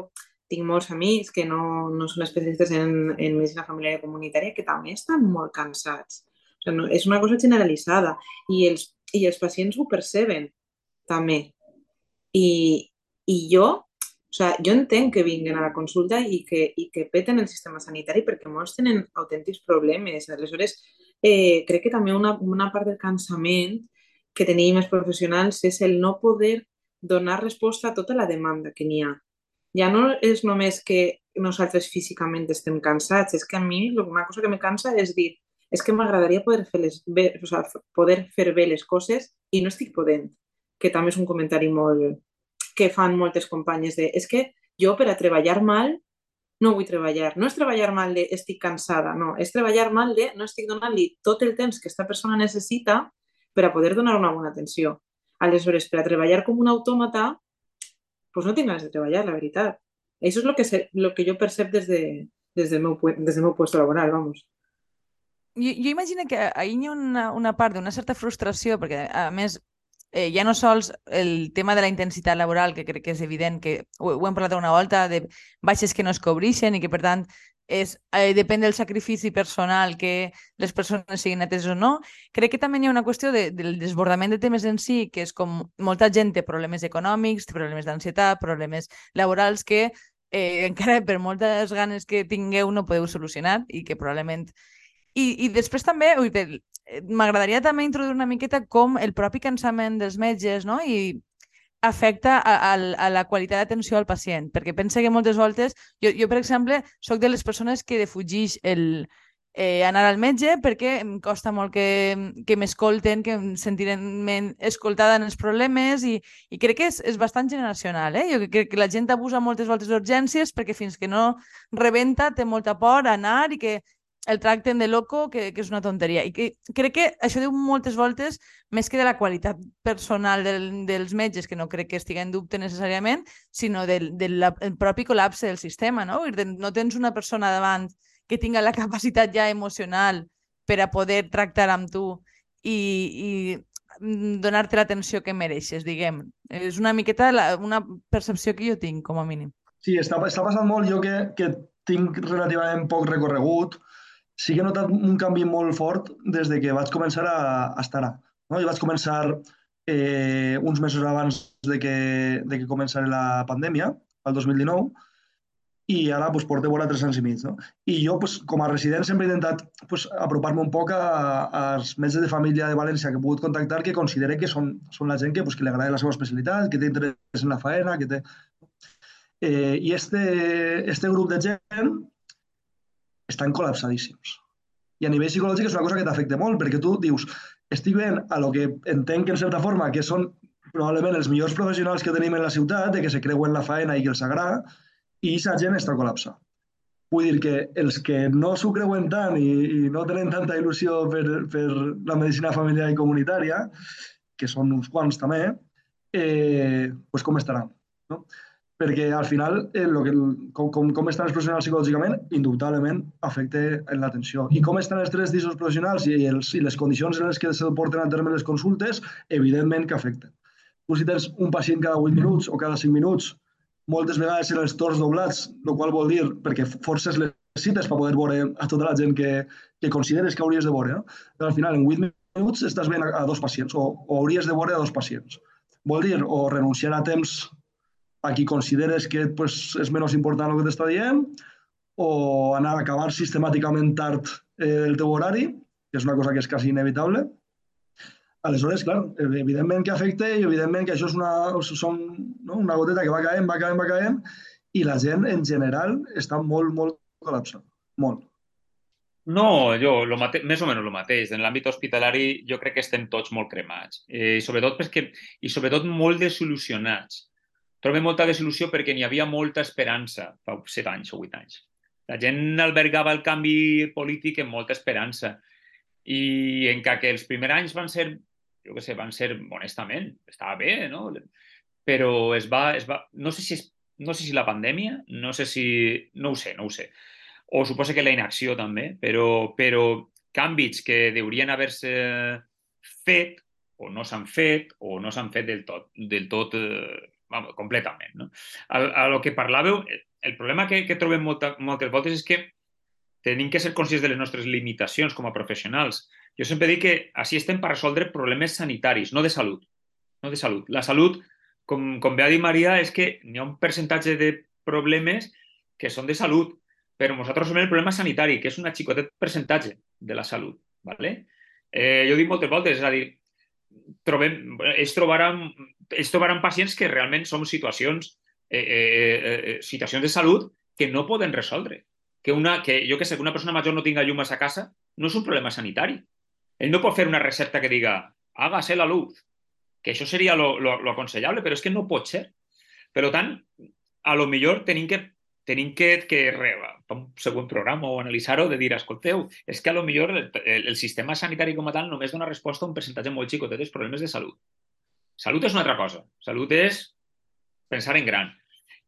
tinc molts amics que no, no són especialistes en, en medicina familiar i comunitària que també estan molt cansats. O sigui, no, és una cosa generalitzada i els, i els pacients ho perceben també. I, i jo, o sigui, jo entenc que vinguin a la consulta i que, i que peten el sistema sanitari perquè molts tenen autèntics problemes. Aleshores, eh, crec que també una, una part del cansament que tenim els professionals és el no poder donar resposta a tota la demanda que n'hi ha. Ja no és només que nosaltres físicament estem cansats, és que a mi una cosa que me cansa és dir és que m'agradaria poder, fer les bé, o sigui, poder fer bé les coses i no estic podent, que també és un comentari molt que fan moltes companyes de és que jo per a treballar mal no vull treballar. No és treballar mal de estic cansada, no. És treballar mal de no estic donant-li tot el temps que aquesta persona necessita per a poder donar una bona atenció. Aleshores, per a treballar com un autòmata, pues no tinc ganes de treballar, la veritat. Això és el que, se, lo que jo percep des, de, des, del meu, des del meu puesto laboral, vamos. Jo, jo imagino que ahir hi ha una, una part d'una certa frustració, perquè a més eh, ja no sols el tema de la intensitat laboral, que crec que és evident, que ho, ho hem parlat una volta, de baixes que no es cobreixen i que per tant és, eh, depèn del sacrifici personal que les persones siguin ateses o no. Crec que també hi ha una qüestió de, del desbordament de temes en si, que és com molta gent té problemes econòmics, té problemes d'ansietat, problemes laborals que eh, encara per moltes ganes que tingueu no podeu solucionar i que probablement i, i després també, eh, m'agradaria també introduir una miqueta com el propi cansament dels metges no? i afecta a, a, a la qualitat d'atenció al pacient, perquè pensa que moltes voltes, jo, jo per exemple, sóc de les persones que defugix el, eh, anar al metge perquè em costa molt que, que m'escolten, que em sentirem escoltada en els problemes i, i crec que és, és bastant generacional. Eh? Jo crec que la gent abusa moltes voltes d'urgències perquè fins que no rebenta té molta por a anar i que el tracten de loco, que, que és una tonteria. I que, crec que això diu moltes voltes més que de la qualitat personal del, dels metges, que no crec que estigui en dubte necessàriament, sinó del, del la- el propi col·lapse del sistema. No? No tens una persona davant que tinga la capacitat ja emocional per a poder tractar amb tu i, i mm, donar-te l'atenció que mereixes, diguem. És una miqueta la, una percepció que jo tinc, com a mínim. Sí, està, està passant molt. Jo que, que tinc relativament poc recorregut, sí que he notat un canvi molt fort des de que vaig començar a, a estar a. No? Jo vaig començar eh, uns mesos abans de que, de que començara la pandèmia, el 2019, i ara pues, porto vora tres anys i mig. No? I jo, pues, com a resident, sempre he intentat pues, apropar-me un poc a, als metges de família de València que he pogut contactar que considere que són, són la gent que, pues, que li agrada la seva especialitat, que té interès en la faena, que té... Eh, I este, este grup de gent estan col·lapsadíssims. I a nivell psicològic és una cosa que t'afecta molt, perquè tu dius, estic veient a lo que entenc en certa forma que són probablement els millors professionals que tenim en la ciutat, de que se creuen la faena i que els agrada, i aquesta gent està col·lapsada. Vull dir que els que no s'ho creuen tant i, i no tenen tanta il·lusió per, per la medicina familiar i comunitària, que són uns quants també, eh, pues com estaran? No? Perquè al final, eh, lo que, com, com, com estan els professionals psicològicament, indubtablement afecta en l'atenció. I com estan els tres dissos professionals i, els, i les condicions en les que se porten a terme les consultes, evidentment que afecten. Tu si tens un pacient cada 8 minuts o cada 5 minuts moltes vegades en els torns doblats, el qual vol dir perquè forces les cites per poder veure a tota la gent que, que consideres que hauries de veure. No? Però al final, en 8 minuts estàs veient a, a dos pacients o, o hauries de veure a dos pacients. Vol dir o renunciar a temps a qui consideres que pues, és menys important el que t'està dient o anar a acabar sistemàticament tard eh, el teu horari, que és una cosa que és quasi inevitable, Aleshores, clar, evidentment que afecta i evidentment que això és una, són, no? una goteta que va caent, va caent, va caent i la gent en general està molt, molt col·lapsada. Molt. No, jo, lo mate... més o menys el mateix. En l'àmbit hospitalari jo crec que estem tots molt cremats. Eh, i, sobretot perquè, I sobretot molt desil·lusionats. Trobem molta desil·lusió perquè n'hi havia molta esperança fa 7 anys o 8 anys. La gent albergava el canvi polític amb molta esperança. I en que els primers anys van ser jo què sé, van ser, honestament, estava bé, no? Però es va, es va no sé si és, no sé si la pandèmia, no sé si, no ho sé, no ho sé. O suposo que la inacció també, però, però canvis que haurien haver-se fet o no s'han fet o no s'han fet del tot, del tot eh, vamos, completament. No? A, a lo que parlàveu, el problema que, que trobem molta, moltes voltes és que tenim que ser conscients de les nostres limitacions com a professionals. Jo sempre dic que així estem per resoldre problemes sanitaris, no de salut. No de salut. La salut, com, com bé ha dit Maria, és que hi ha un percentatge de problemes que són de salut, però nosaltres som el problema sanitari, que és un xicotet percentatge de la salut. ¿vale? Eh, jo dic moltes voltes, és a dir, trobem, ells, trobaran, ells trobaran pacients que realment són situacions, eh, eh, eh, situacions de salut que no poden resoldre. Que, una, que jo que sé, que una persona major no tinga llum a sa casa no és un problema sanitari, ell no pot fer una recepta que diga hágase la luz, que això seria lo, lo, lo aconsellable, però és que no pot ser. Per tant, a lo millor tenim que tenim que, que un següent programa o analitzar-ho de dir, escolteu, és que a lo millor el, el, el sistema sanitari com a tal només dona resposta a un percentatge molt xicotet dels problemes de salut. Salut és una altra cosa. Salut és pensar en gran.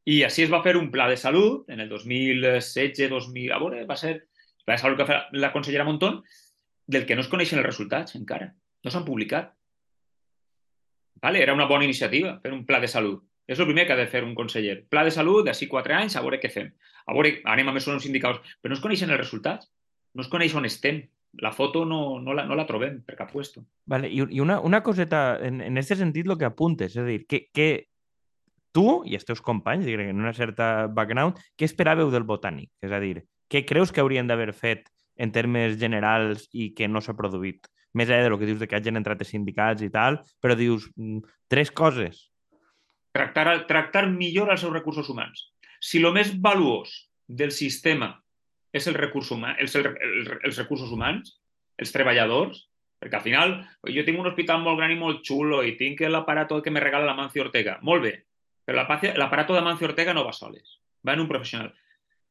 I així es va fer un pla de salut en el 2016-2000, a veure, va ser el pla salut que va fer la consellera Montón, del que no es coneixen els resultats encara. No s'han publicat. Vale, era una bona iniciativa fer un pla de salut. És el primer que ha de fer un conseller. Pla de salut, d'ací quatre anys, a veure què fem. A veure, anem a més uns indicadors. Però no es coneixen els resultats. No es coneix on estem. La foto no, no, la, no la trobem per cap puesto. Vale, i, i una, una coseta, en, en aquest sentit, el que apuntes, és a dir, que, que tu i els teus companys, diguem, en una certa background, què esperàveu del botànic? És a dir, què creus que haurien d'haver fet en termes generals i que no s'ha produït. Més allà del que dius de que hagin entrat els sindicats i tal, però dius mm, tres coses. Tractar, tractar millor els seus recursos humans. Si el més valuós del sistema és el recurs humà, els, el, el, els recursos humans, els treballadors, perquè al final jo tinc un hospital molt gran i molt xulo i tinc l'aparato que me regala la Mancio Ortega. Molt bé, però l'aparato de Mancio Ortega no va soles, va en un professional.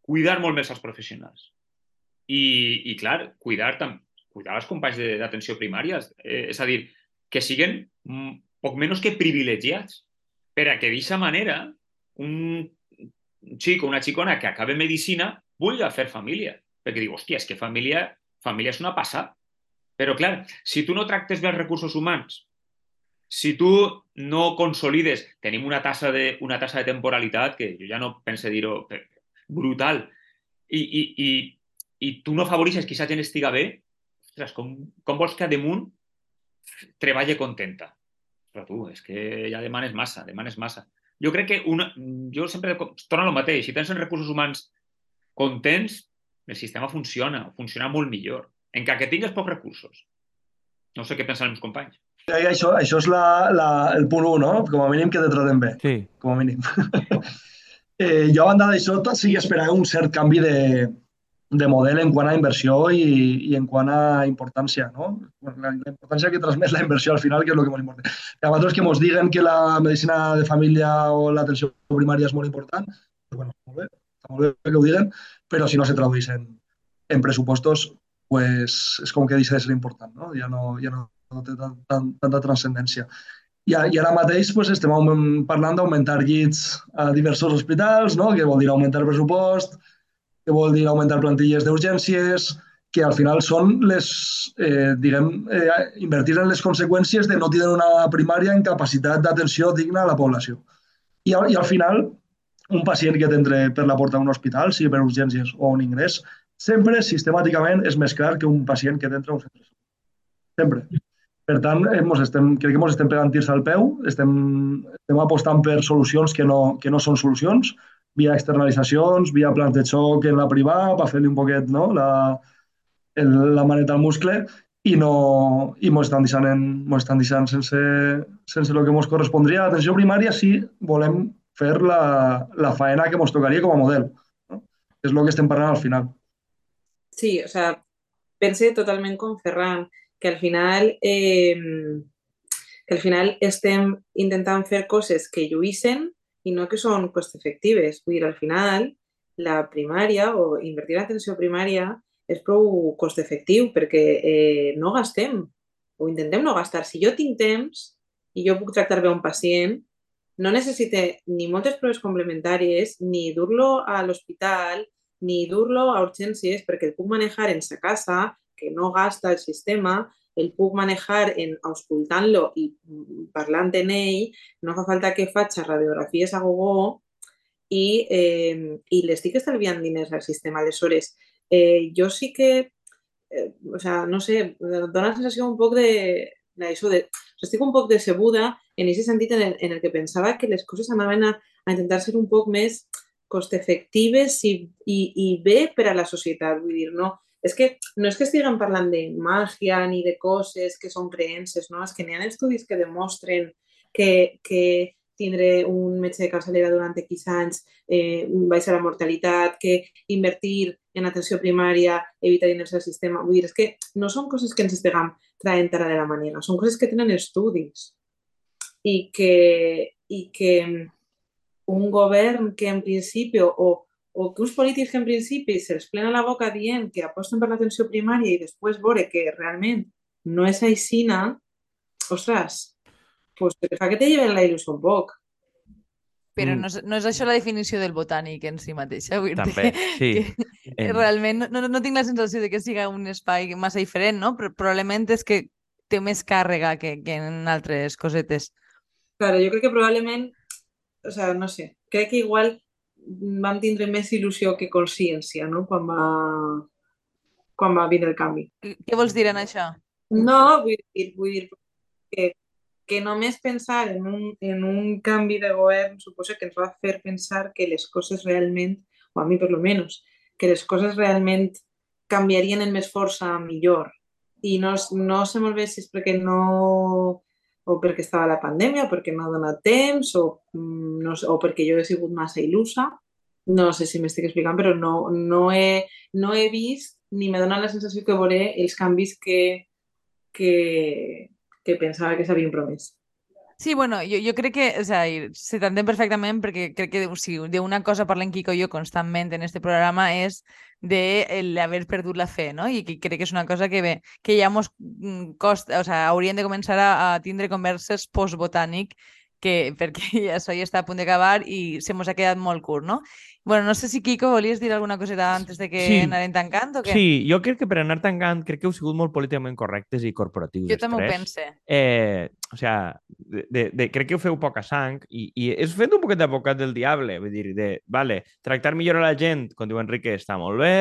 Cuidar molt més els professionals. I, i clar, cuidar, cuidar els companys d'atenció primària, eh, és a dir, que siguen poc menys que privilegiats, per a que d'aquesta manera un xic o una xicona que acabe medicina vulgui fer família. Perquè diu, hòstia, és que família, família és una passada. Però, clar, si tu no tractes bé els recursos humans, si tu no consolides, tenim una tassa de, una tassa de temporalitat que jo ja no pense dir-ho brutal, i, i, no afavoreixes que aquesta gent estiga bé, ostres, com, com vols que a contenta? Però tu, és que ja demanes massa, demanes massa. jo crec que una, jo sempre torno al mateix. Si tens recursos humans contents, el sistema funciona, funciona molt millor. En que tingues pocs recursos. No sé què pensen els meus companys. Això, això és la, la, el punt 1, no? Com a mínim que te traten bé. Sí. Com a mínim. eh, jo, a banda d'això, sí que esperava un cert canvi de, de model en quant a inversió i, i en quant a importància, no? La, la importància que transmet la inversió al final, que és el que més importa. Que a vosaltres que ens diguen que la medicina de família o l'atenció primària és molt important, pues bueno, molt bé, està molt bé que ho diguen, però si no se tradueix en, en pressupostos, pues, és com que deixa de ser important, no? Ja no, ja no no té tant, tant, tanta transcendència. I, I ara mateix pues, estem parlant d'augmentar llits a diversos hospitals, no? que vol dir augmentar el pressupost, que vol dir augmentar plantilles d'urgències, que al final són les, eh, diguem, eh, invertir en les conseqüències de no tenir una primària en capacitat d'atenció digna a la població. I, I al final, un pacient que t'entra per la porta d'un hospital, sigui per urgències o un ingrés, sempre, sistemàticament, és més car que un pacient que t'entra a un centre. Sempre. Per tant, mos estem, crec que ens estem pegant tirs al peu, estem, estem apostant per solucions que no, que no són solucions, via externalitzacions, via plans de xoc en la privada, per fer-li un poquet no? la, el, la maneta al muscle, i no i mos estan deixant, en, mos estan deixant sense, sense el que ens correspondria. L'atenció primària si volem fer la, la faena que ens tocaria com a model. No? És el que estem parlant al final. Sí, o sea, pense totalment com Ferran que al final eh, que al final estem intentant fer coses que lluïssen i no que són cost efectives. Vull dir, al final, la primària o invertir en atenció primària és prou cost efectiu perquè eh, no gastem o intentem no gastar. Si jo tinc temps i jo puc tractar bé un pacient, no necessite ni moltes proves complementàries, ni dur-lo a l'hospital, ni dur-lo a urgències perquè el puc manejar en sa casa que no gasta el sistema, el puc manejar en auscultant-lo i parlant en no fa falta que faci radiografies a gogo i, eh, i l'estic estalviant diners al sistema. Aleshores, eh, jo sí que, eh, o sea, no sé, dona la sensació un poc de, de, estic un poc decebuda en aquest sentit en el, que pensava que les coses anaven a, intentar ser un poc més cost efectives i, i, i bé per a la societat. Vull no, és que no és que estiguem parlant de màgia ni de coses que són creences, no? És que n'hi ha estudis que demostren que, que tindre un metge de capçalera durant X anys eh, baixa la mortalitat, que invertir en atenció primària evita diners al sistema. Vull dir, és que no són coses que ens estiguem traient ara de la manera, són coses que tenen estudis i que, i que un govern que en principi o o que uns polítics que en principi se'ls plena la boca dient que aposten per l'atenció primària i després veure que realment no és aixina, ostres, pues fa que te lleven la il·lusió un poc. Però mm. no, és, no és això la definició del botànic en si mateixa. Vull També, sí. Que, realment no, no tinc la sensació de que siga un espai massa diferent, no? Però probablement és que té més càrrega que, que en altres cosetes. Claro, jo crec que probablement, o sea, no sé, crec que igual vam tindre més il·lusió que consciència no? quan, va, quan va vindre el canvi. Què vols dir en això? No, vull dir, vull dir que, que només pensar en un, en un canvi de govern suposa que ens va fer pensar que les coses realment, o a mi per lo menos, que les coses realment canviarien en més força millor. I no, no sé molt bé si és perquè no o perquè estava la pandèmia, o perquè no ha donat temps, o, mm, no sé, o perquè jo he sigut massa. No sé si m'estic explicant, però no, no, he, no he vist ni m'he donat la sensació que veuré els canvis que, que, que pensava que s'havien promès. Sí, bueno, jo, jo crec que, o sigui, se t'entén perfectament perquè crec que o sigui, d'una cosa parlem Quico i jo constantment en este programa és de haver perdut la fe, no? I que crec que és una cosa que bé, que ja mos mm, costa, o sigui, hauríem de començar a, a tindre converses post-botànic que, perquè això ja està a punt d'acabar i se mos ha quedat molt curt, no? Bueno, no sé si, Quico, volies dir alguna coseta antes de que sí. anarem tancant o què? Sí, jo crec que per anar tancant crec que heu sigut molt políticament correctes i corporatius. Jo també ho pense. Eh, o sea, de, de, de, crec que ho feu poca sang i, i és fent un poquet d'advocat del diable, vull dir, de, vale, tractar millor a la gent, com diu Enrique, està molt bé,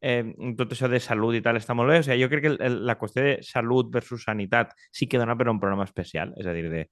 eh, tot això de salut i tal està molt bé. O sigui, jo crec que el, la qüestió de salut versus sanitat sí que dona per a un programa especial. És a dir, de,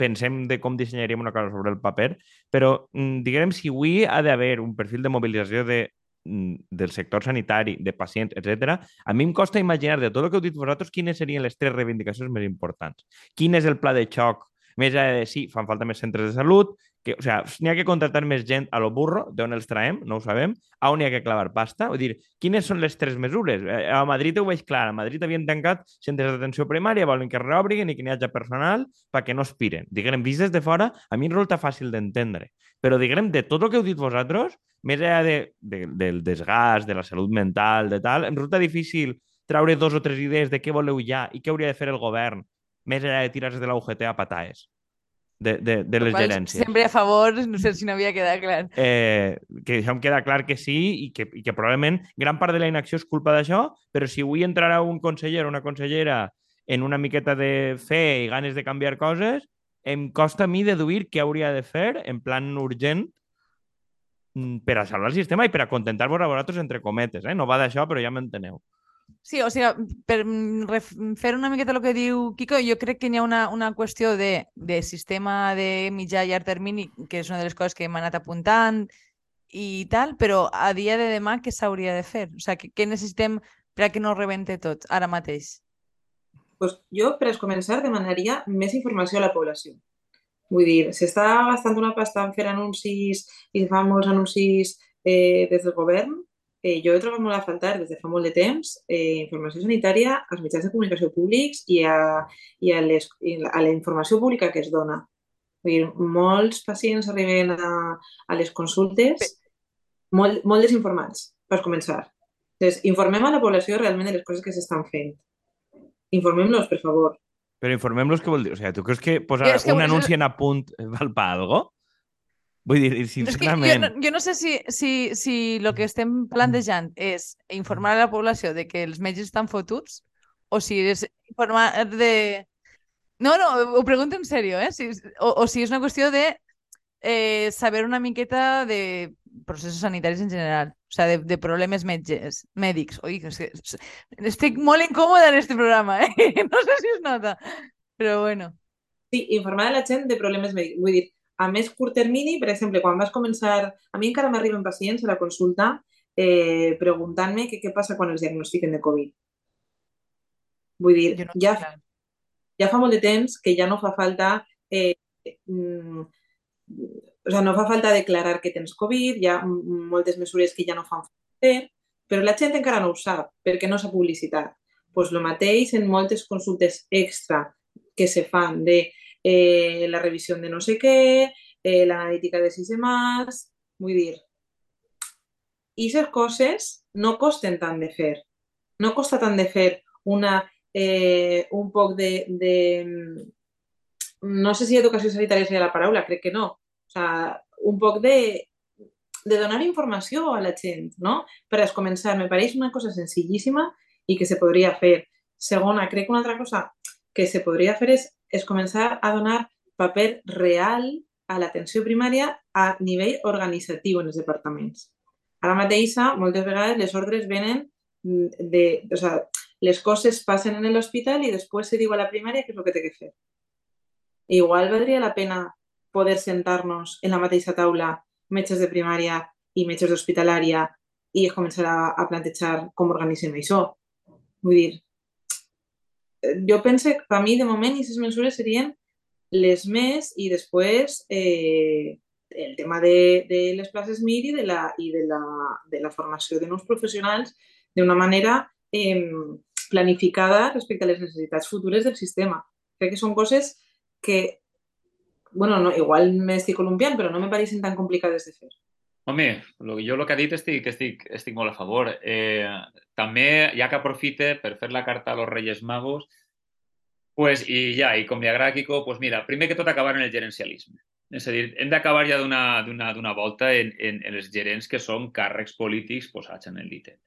pensem de com dissenyaríem una cosa sobre el paper, però mm, diguem si avui ha d'haver un perfil de mobilització de mm, del sector sanitari, de pacients, etc. a mi em costa imaginar de tot el que heu dit vosaltres quines serien les tres reivindicacions més importants. Quin és el pla de xoc més enllà de sí, fan falta més centres de salut, que, o sigui, n'hi ha que contractar més gent a lo burro, d'on els traem, no ho sabem, a on hi ha que clavar pasta. Vull dir, quines són les tres mesures? Eh, a Madrid ho veig clar, a Madrid havien tancat centres d'atenció primària, volen que reobriguen i que n'hi hagi personal perquè no espiren. Diguem, vist des de fora, a mi em resulta fàcil d'entendre. Però, diguem, de tot el que heu dit vosaltres, més enllà de, de, del desgast, de la salut mental, de tal, em resulta difícil treure dos o tres idees de què voleu ja i què hauria de fer el govern més enllà de tirar de la UGT a pataes de, de, de les gerències. Sempre a favor, no sé si no havia quedat clar. Eh, que això em queda clar que sí i que, i que probablement gran part de la inacció és culpa d'això, però si avui entrarà un conseller o una consellera en una miqueta de fe i ganes de canviar coses, em costa a mi deduir què hauria de fer en plan urgent mm, per a salvar el sistema i per a contentar-vos a vosaltres entre cometes. Eh? No va d'això, però ja m'enteneu. Sí, o sigui, per fer una miqueta el que diu Kiko, jo crec que hi ha una, una qüestió de, de sistema de mitjà i llarg termini, que és una de les coses que hem anat apuntant i tal, però a dia de demà què s'hauria de fer? O sigui, què necessitem per que no rebente tot ara mateix? Pues jo, per començar, demanaria més informació a la població. Vull dir, s'està gastant una pasta en fer anuncis i fa molts anuncis eh, des del govern, eh, jo he trobat molt a faltar des de fa molt de temps eh, informació sanitària als mitjans de comunicació públics i a, i a, les, a la informació pública que es dona. Vull dir, molts pacients arriben a, a les consultes molt, molt desinformats, per començar. Entonces, informem a la població realment de les coses que s'estan fent. Informem-los, per favor. Però informem-los què vol dir? O sigui, tu creus que posar que un anunci en apunt val per alguna Vull dir, sincerament... jo, no, jo no sé si, si, si el que estem plantejant és informar a la població de que els metges estan fotuts o si és informar de... No, no, ho pregunto en sèrio, eh? Si, o, o si és una qüestió de eh, saber una miqueta de processos sanitaris en general, o sigui, de, de problemes metges, mèdics. Ui, és que estic molt incòmoda en este programa, eh? No sé si es nota, però bueno. Sí, informar a la gent de problemes mèdics. Vull dir, a més curt termini, per exemple, quan vas començar... A mi encara m'arriben pacients a la consulta eh, preguntant-me què passa quan els diagnostiquen de Covid. Vull dir, no ja, ja fa molt de temps que ja no fa falta... Eh, mm, o sigui, no fa falta declarar que tens Covid, hi ha moltes mesures que ja no fan fer, però la gent encara no ho sap perquè no s'ha publicitat. Pues lo mateix en moltes consultes extra que se fan de eh, la revisión de no sé qué, eh, la analítica de sistemas, vull dir, i aquestes coses no costen tant de fer. No costa tant de fer una, eh, un poc de, de... No sé si educació sanitària seria la paraula, crec que no. O sea, un poc de, de donar informació a la gent, no? Per a començar, me pareix una cosa senzillíssima i que se podria fer. Segona, crec que una altra cosa que se podria fer és és començar a donar paper real a l'atenció primària a nivell organitzatiu en els departaments. Ara mateix, moltes vegades, les ordres venen de... O sea, les coses passen en l'hospital i després se diu a la primària què és el que té que fer. Igual valdria la pena poder sentar-nos en la mateixa taula metges de primària i metges d'hospitalària i començar a, a plantejar com organitzem això. Vull dir, jo penso que per mi, de moment, aquestes mesures serien les més i després eh, el tema de, de les places MIR i de la, i de la, de la formació de nous professionals d'una manera eh, planificada respecte a les necessitats futures del sistema. Crec que són coses que, bueno, no, igual m'estic columpiant, però no me pareixen tan complicades de fer. Home, jo el que ha dit estic, estic, estic molt a favor. Eh, també, ja que aprofite per fer la carta a los Reyes Magos, pues, i ja, i com li agrada a Kiko, pues mira, primer que tot acabar en el gerencialisme. És a dir, hem d'acabar ja d'una volta en, en, en els gerents que són càrrecs polítics posats en el ditet,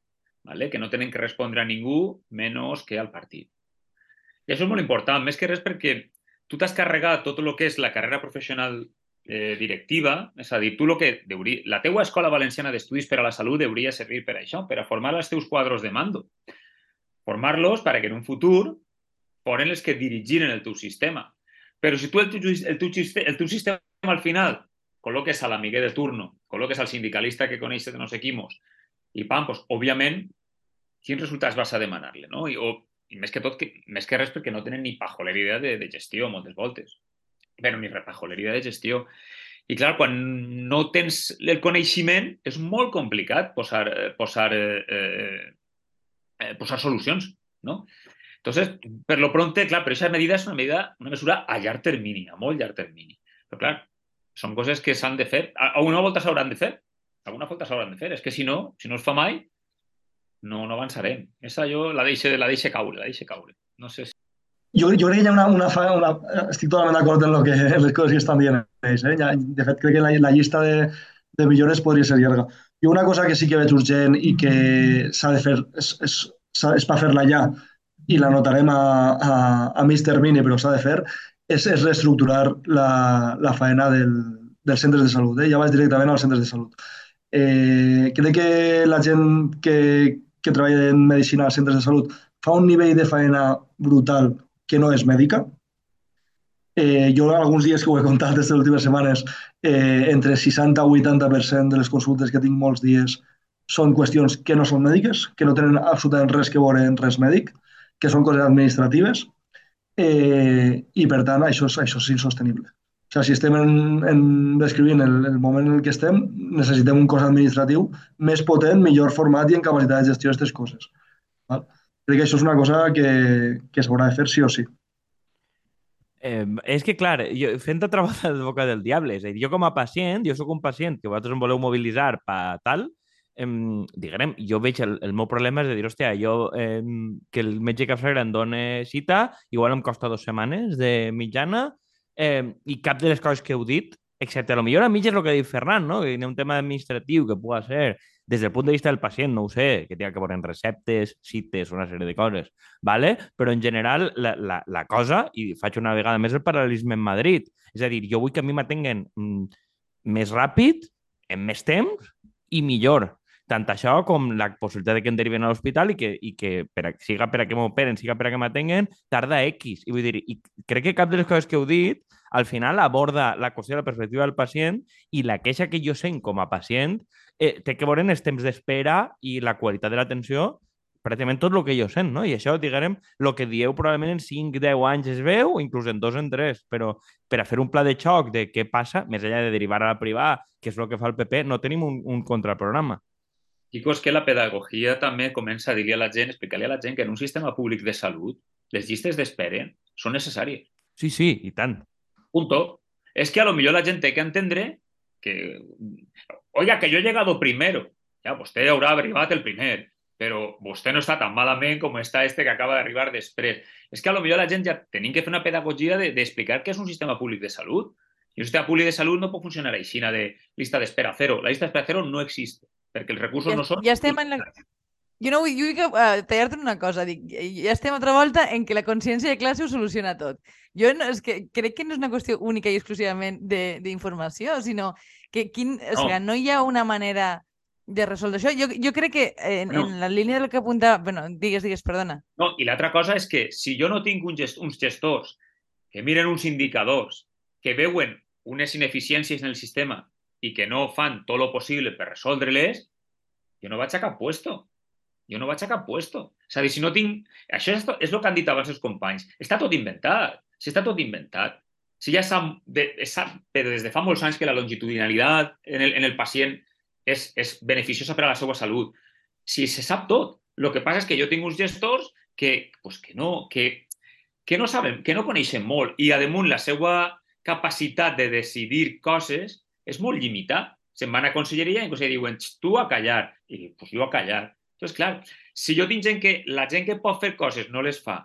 ¿vale? que no tenen que respondre a ningú menys que al partit. I això és molt important, més que res perquè tu t'has carregat tot el que és la carrera professional eh, directiva, és a dir, tu lo que deuria, la teua escola valenciana d'estudis per a la salut hauria servir per això, per a formar els teus de mando. Formar-los perquè en un futur foren els que dirigiren el teu sistema. Però si tu el teu, el teu, el teu sistema al final col·loques a l'amiguer de turno, col·loques al sindicalista que coneixes de no sé quimos, i pam, doncs, òbviament, quins resultats vas a demanar-li, no? I, o, i més que tot, que, més que res perquè no tenen ni pajolera idea de, de gestió moltes voltes però ni repajoleria de gestió. I clar, quan no tens el coneixement és molt complicat posar, eh, posar, eh, eh, posar solucions, no? Entonces, per lo pronto, clar, però aquesta medida és una, medida, una mesura a llarg termini, a molt llarg termini. Però clar, són coses que s'han de fer, alguna volta s'hauran de fer, alguna volta s'hauran de fer, és que si no, si no es fa mai, no, no avançarem. Esa jo la deixe, la deixe caure, la deixe caure. No sé si... Jo, jo crec que hi ha una, una, una, estic totalment d'acord en, lo que, en les coses que estan dient ells. Eh? De fet, crec que la, la llista de, de millores podria ser llarga. I una cosa que sí que veig urgent i que s'ha de fer, és, és, és per fer-la ja, i la notarem a, a, a mig termini, però s'ha de fer, és, és reestructurar la, la faena del, dels centres de salut. Eh? Ja vaig directament als centres de salut. Eh, crec que la gent que, que treballa en medicina als centres de salut fa un nivell de faena brutal que no és mèdica. Eh, jo alguns dies que ho he contat aquestes últimes setmanes, eh, entre 60 i 80% de les consultes que tinc molts dies són qüestions que no són mèdiques, que no tenen absolutament res que veure amb res mèdic, que són coses administratives, eh, i per tant això és, això és insostenible. O sigui, si estem en, en descrivint el, el moment en el que estem, necessitem un cos administratiu més potent, millor format i en capacitat de gestió d'aquestes coses. Val? Crec que això és una cosa que, que s'haurà de fer sí o sí. Eh, és que, clar, jo, fent altra vegada de boca del diable, és a dir, jo com a pacient, jo sóc un pacient que vosaltres em voleu mobilitzar per tal, eh, diguem, jo veig el, el meu problema és de dir, hòstia, jo eh, que el metge capçalera em dona cita, igual em costa dues setmanes de mitjana, eh, i cap de les coses que heu dit, excepte a lo millor a mitges el que ha dit Ferran, no? que hi ha un tema administratiu que pugui ser des del punt de vista del pacient, no ho sé, que té que veure receptes, cites, una sèrie de coses, ¿vale? però en general la, la, la cosa, i faig una vegada més el paral·lelisme en Madrid, és a dir, jo vull que a mi m'atenguen mm, més ràpid, en més temps i millor. Tant això com la possibilitat de que em deriven a l'hospital i que, i que per a, siga per a que m'operen, siga per a que m'atenguen, tarda X. I vull dir, i crec que cap de les coses que heu dit al final aborda la qüestió de la perspectiva del pacient i la queixa que jo sent com a pacient eh, té que veure els temps d'espera i la qualitat de l'atenció pràcticament tot el que jo sent, no? I això, diguem, el que dieu probablement en 5-10 anys es veu, o inclús en 2 en 3, però per a fer un pla de xoc de què passa, més enllà de derivar a la privada, que és el que fa el PP, no tenim un, un contraprograma. Chicos, que la pedagogia també comença a dir a la gent, explicar-li a la gent que en un sistema públic de salut les llistes d'espera són necessàries. Sí, sí, i tant. Punto. És que a lo millor la gent té que entendre que, oiga, que yo he llegado primero. Ya, vostè haurà arribat el primer, però vostè no està tan malament com està este que acaba d'arribar després. És que a lo millor la gent ja tenim que fer una pedagogia d'explicar de, què és un sistema públic de salut. I un sistema públic de salut no pot funcionar així, de llista d'espera cero. La llista d'espera cero no existe, perquè els recursos ja, no són... Ja estem en la... Jo no vull, jo vull uh, tallar-te una cosa. Dic, ja estem altra volta en que la consciència de classe ho soluciona tot. Jo no, és que crec que no és una qüestió única i exclusivament d'informació, sinó que quin, o sigui, no hi ha una manera de resoldre això. Jo, jo crec que en, no. en la línia del que apunta... Bueno, digues, digues, perdona. No, i l'altra cosa és que si jo no tinc un gest, uns gestors que miren uns indicadors, que veuen unes ineficiències en el sistema i que no fan tot el possible per resoldre-les, jo no vaig a cap puesto. Jo no vaig a cap puesto. És a dir, si no tinc... Això és, és el que han dit abans els companys. Està tot inventat. Si està tot inventat. Si ja sap, de, sap des de fa molts anys que la longitudinalitat en el, en el pacient és, és beneficiosa per a la seva salut. Si se sap tot. El que passa és que jo tinc uns gestors que, pues que, no, que, que no saben, que no coneixen molt i, a damunt, la seva capacitat de decidir coses és molt limitada. Se'n van a conselleria i en conselleria diuen tu a callar. I dic, pues jo a callar. Entonces, clar, si jo tinc gent que la gent que pot fer coses no les fa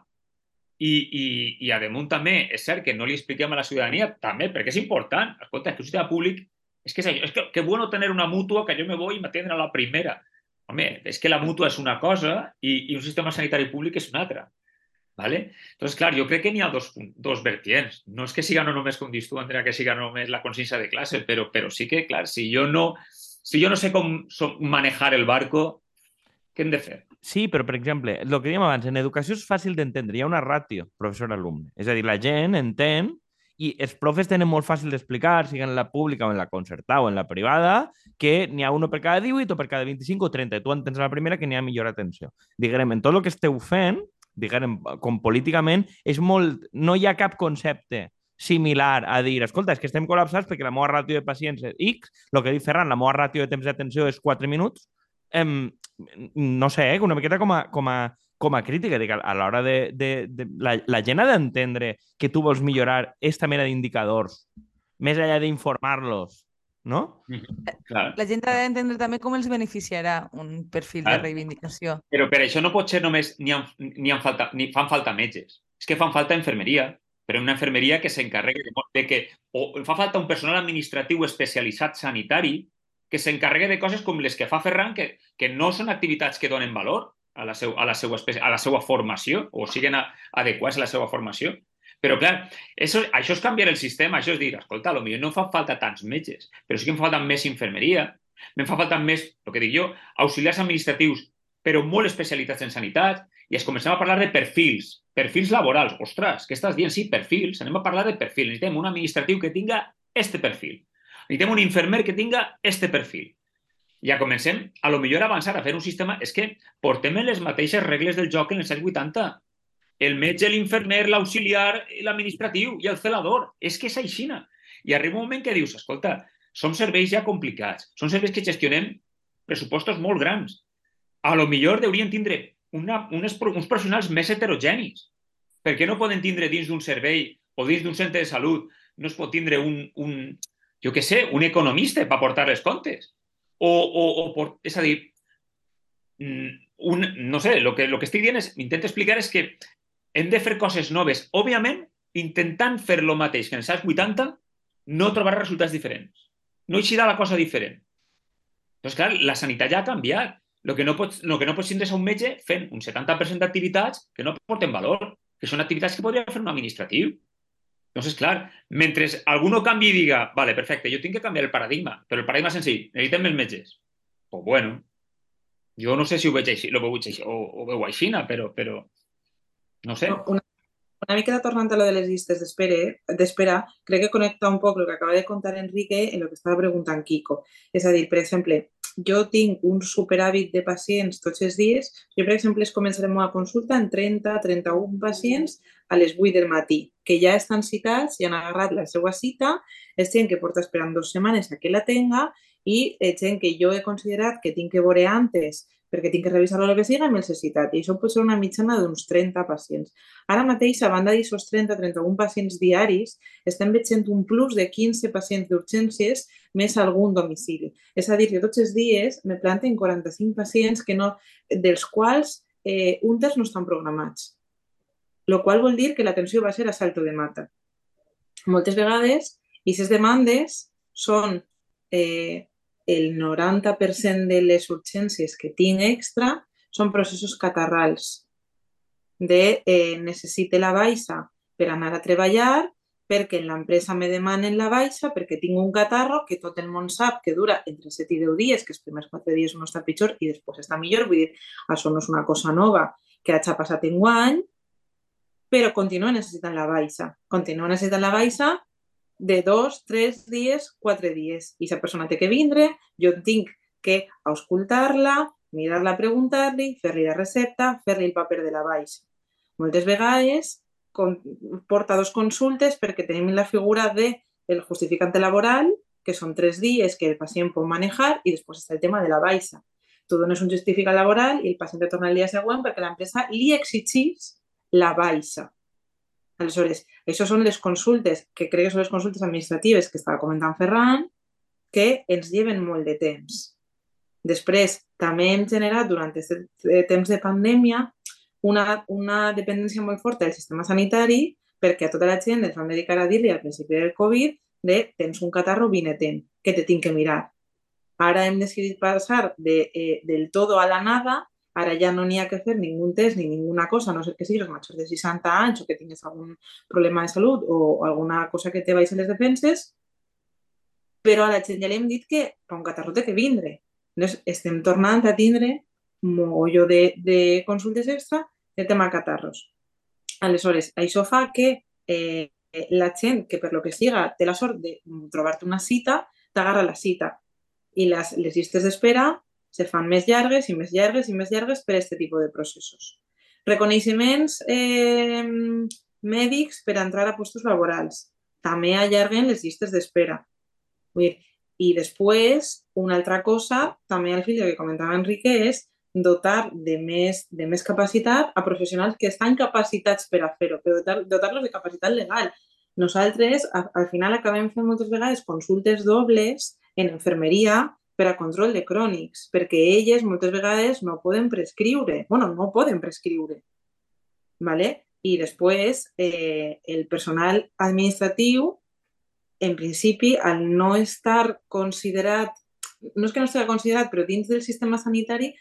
i, i, i a damunt també és cert que no li expliquem a la ciutadania també, perquè és important. Escolta, que un sistema públic és que és, és que, que bueno tener una mutua que jo me voy i m'atendre a la primera. Home, és que la mutua és una cosa i, i un sistema sanitari públic és una altra. ¿Vale? Entonces, clar, jo crec que n'hi ha dos, dos vertients. No és que siga no només, com dius tu, Andrea, que siga només la consciència de classe, però, però sí que, clar, si jo no, si jo no sé com manejar el barco, què hem de fer? Sí, però, per exemple, el que dèiem abans, en educació és fàcil d'entendre, hi ha una ràtio professor-alumne. És a dir, la gent entén i els profes tenen molt fàcil d'explicar, sigui en la pública o en la concertada o en la privada, que n'hi ha uno per cada 18 o per cada 25 o 30. I tu entens a la primera que n'hi ha millor atenció. Diguem, en tot el que esteu fent, diguem, com políticament, és molt... no hi ha cap concepte similar a dir, escolta, és que estem col·lapsats perquè la meva ràtio de pacients és X, el que diu Ferran, la meva ràtio de temps d'atenció és 4 minuts, em, no sé, eh, una miqueta com a, com a, com a crítica, dic, a l'hora de, de, de... La, la gent ha d'entendre que tu vols millorar aquesta mena d'indicadors, més enllà d'informar-los, no? Clar. La gent ha d'entendre també com els beneficiarà un perfil de Clar. reivindicació. Però per això no pot ser només ni, han, ni, han falta, ni fan falta metges. És que fan falta infermeria, però una infermeria que s'encarregui de, de que... O fa falta un personal administratiu especialitzat sanitari que s'encarregue de coses com les que fa Ferran, que, que no són activitats que donen valor a la, seu, a la, seva, a la seva formació o siguen a, adequats a la seva formació. Però, clar, això, això és canviar el sistema, això és dir, escolta, potser no fan falta tants metges, però sí que em fa falta més infermeria, em fa falta més, el que dic jo, auxiliars administratius, però molt especialitzats en sanitat, i es comencem a parlar de perfils, perfils laborals. Ostres, què estàs dient? Sí, perfils, anem a parlar de perfil. Necessitem un administratiu que tinga este perfil. Necessitem un infermer que tinga este perfil. Ja comencem, a lo millor, avançar a fer un sistema... És que portem les mateixes regles del joc en els anys 80. El metge, l'infermer, l'auxiliar, l'administratiu i el celador. És que és aixina. I arriba un moment que dius, escolta, som serveis ja complicats, són serveis que gestionem pressupostos molt grans. A lo millor deurien tindre una, unes, uns professionals més heterogenis. Per què no poden tindre dins d'un servei o dins d'un centre de salut no es pot tindre un, un jo què sé, un economista per portar les comptes? O, o, o por, és a dir, mm, un, no sé, el que, lo que estic dient és, intento explicar és que hem de fer coses noves. Òbviament, intentant fer lo mateix que en els anys 80, no trobar resultats diferents. No eixirà la cosa diferent. Doncs clar, la sanitat ja ha canviat. El que no pots, lo que no pots tindre és un metge fent un 70% d'activitats que no porten valor, que són activitats que podria fer un administratiu. Llavors, clar, mentre algú no canvi i diga, vale, perfecte, jo tinc que canviar el paradigma, però el paradigma és senzill, necessitem més metges. Pues bueno, jo no sé si ho veig així, lo veu així, o, o veu així, però, però no sé. Una, una miqueta tornant a lo de les llistes d'espera, d'espera, crec que connecta un poc el que acaba de contar Enrique en el que estava preguntant Kiko. És a dir, per exemple, jo tinc un superàvit de pacients tots els dies. Jo, per exemple, es començaré la meva consulta en 30-31 pacients a les 8 del matí, que ja estan citats, ja han agarrat la seva cita, és gent que porta esperant dues setmanes a que la tenga i és gent que jo he considerat que tinc que veure antes perquè tinc que revisar-lo que sigui amb citat. I això pot ser una mitjana d'uns 30 pacients. Ara mateix, a banda d'aquests 30-31 pacients diaris, estem veient un plus de 15 pacients d'urgències més algun domicili. És a dir, que tots els dies me planten 45 pacients que no, dels quals eh, un terç no estan programats. Lo qual vol dir que l'atenció va ser a salto de mata. Moltes vegades, aquestes demandes són eh, el 90% de les urgències que tinc extra són processos catarrals de eh, necessite la baixa per anar a treballar, perquè en l'empresa me demanen la baixa, perquè tinc un catarro que tot el món sap que dura entre 7 i 10 dies, que els primers 4 dies no està pitjor i després està millor. Vull dir, això no és una cosa nova que hagi passat en guany, però continua necessitant la baixa. Continua necessitant la baixa de dos, tres dies, quatre dies. I aquesta persona té que vindre, jo tinc que auscultar-la, mirar-la, la recepta, fer-li el paper de la baixa. Moltes vegades con, porta dos consultes perquè tenim la figura de el justificante laboral, que són tres dies que el pacient pot manejar, i després està el tema de la baixa. Tu dones un justificant laboral i el pacient torna el dia següent perquè l'empresa li exigís la baixa. Aleshores, això són les consultes, que crec que són les consultes administratives que estava comentant Ferran, que ens lleven molt de temps. Després, també hem generat durant aquest temps de pandèmia una, una dependència molt forta del sistema sanitari perquè a tota la gent ens van dedicar a dir-li al principi del Covid de tens un catarro, vinetent, que te tinc que mirar. Ara hem decidit passar de, eh, del todo a la nada Ara ja no n'hi ha que fer ningú test ni ninguna cosa, a no ser que siguis major de 60 anys o que tinguis algun problema de salut o alguna cosa que te baixi les defenses, però a la gent ja li hem dit que per un catarro té que vindre. Llavors, estem tornant a tindre un mogolló de, de consultes extra de tema catarros. Aleshores, això fa que eh, la gent que per lo que siga té la sort de trobar-te una cita, t'agarra la cita. I les, les llistes d'espera se fan més llargues i més llargues i més llargues per a aquest tipus de processos. Reconeixements eh, mèdics per entrar a postos laborals. També allarguen les llistes d'espera. I després, una altra cosa, també al fill que comentava Enrique, és dotar de més, de més capacitat a professionals que estan capacitats per a fer-ho, però dotar-los dotar de capacitat legal. Nosaltres, al final, acabem fent moltes vegades consultes dobles en infermeria per a control de crònics, perquè elles moltes vegades no poden prescriure, bueno, no poden prescriure. ¿vale? I després, eh, el personal administratiu, en principi, al no estar considerat, no és que no estigui considerat, però dins del sistema sanitari,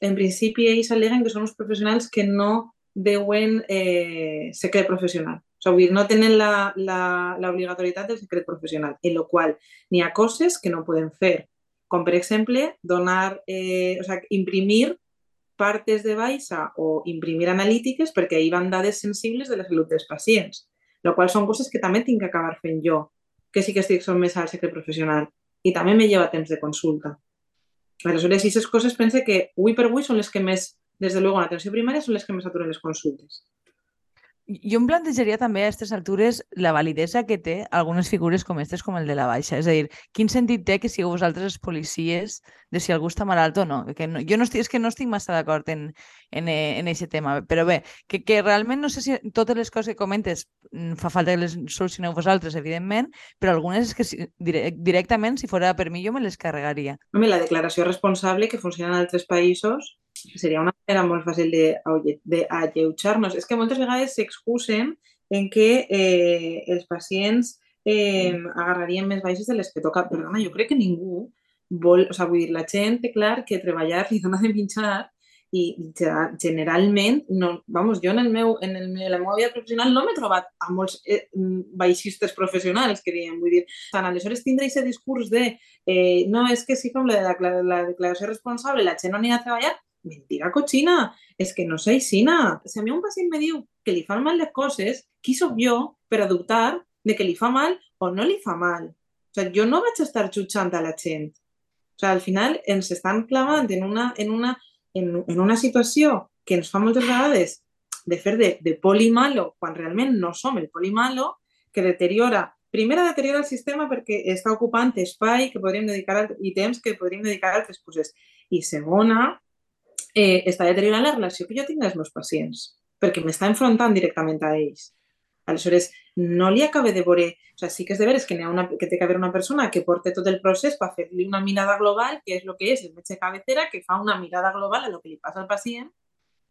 en principi ells al·leguen que són uns professionals que no deuen eh, secret professional. O sigui, no tenen l'obligatorietat del secret professional, en la qual n'hi ha coses que no poden fer com per exemple donar, eh, o sea, imprimir partes de baixa o imprimir analítiques perquè hi van dades sensibles de la salut dels pacients, el qual són coses que també tinc que acabar fent jo, que sí que estic més al secret professional i també me lleva temps de consulta. Aleshores, aquestes coses pense que avui per avui són les que més, des de l'atenció primària són les que més aturen les consultes. Jo em plantejaria també a aquestes altures la validesa que té algunes figures com aquestes com el de la baixa. És a dir, quin sentit té que sigueu vosaltres els policies de si algú està malalt o no? Que no jo no estic, és que no estic massa d'acord en, en, en aquest tema. Però bé, que, que realment no sé si totes les coses que comentes mm, fa falta que les solucioneu vosaltres, evidentment, però algunes és que si, directament, si fora per mi, jo me les carregaria. Home, la declaració responsable que funciona en altres països seria una manera molt fàcil d'alleujar-nos. És que moltes vegades s'excusen en que eh, els pacients eh, agarrarien més baixes de les que toca. Perdona, jo crec que ningú vol... O sigui, vull dir, la gent té clar que treballar li dona de menjar i generalment, no, vamos, jo en, el meu, en, el, en la meva vida professional no m'he trobat a molts eh, baixistes professionals, que diem, vull dir, tant aleshores tindre aquest discurs de eh, no, és que si fem la, la, la declaració responsable la gent no anirà a treballar, mentira cochina, és que no sé aixina. Si a mi un pacient me diu que li fan mal les coses, qui sóc jo per a de que li fa mal o no li fa mal? O sigui, jo no vaig estar jutjant a la gent. O sigui, al final ens estan clavant en una, en una, en, en una situació que ens fa moltes vegades de fer de, de poli malo quan realment no som el poli malo, que deteriora Primera, deteriora el sistema perquè està ocupant espai que podríem dedicar i temps que podríem dedicar a altres coses. I segona, eh, està deteriorant la relació que jo tinc amb els meus pacients, perquè m'està enfrontant directament a ells. Aleshores, no li acaba de veure... O sigui, sí que és de veres que, ha una, que té que haver una persona que porte tot el procés per fer-li una mirada global, que és el que és el metge cabecera, que fa una mirada global a lo que li passa al pacient,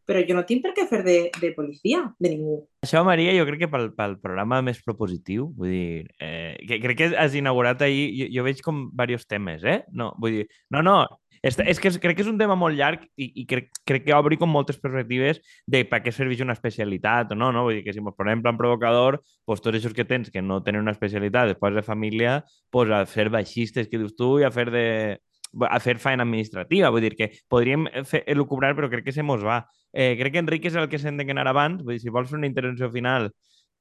però jo no tinc per què fer de, de policia, de ningú. Això, Maria, jo crec que pel, pel programa més propositiu, vull dir, eh, que crec que has inaugurat ahir, jo, jo veig com diversos temes, eh? No, vull dir, no, no, és, és que crec que és un tema molt llarg i, i crec, crec que obri com moltes perspectives de per què serveix una especialitat o no, no? Vull dir que si ens posem en plan provocador, pues, tots aquests que tens que no tenen una especialitat després de família, pues, a fer baixistes que dius tu i a fer de a fer feina administrativa, vull dir que podríem fer elucubrar, però crec que se mos va. Eh, crec que Enrique és el que s'hem d'anar abans, vull dir, si vols fer una intervenció final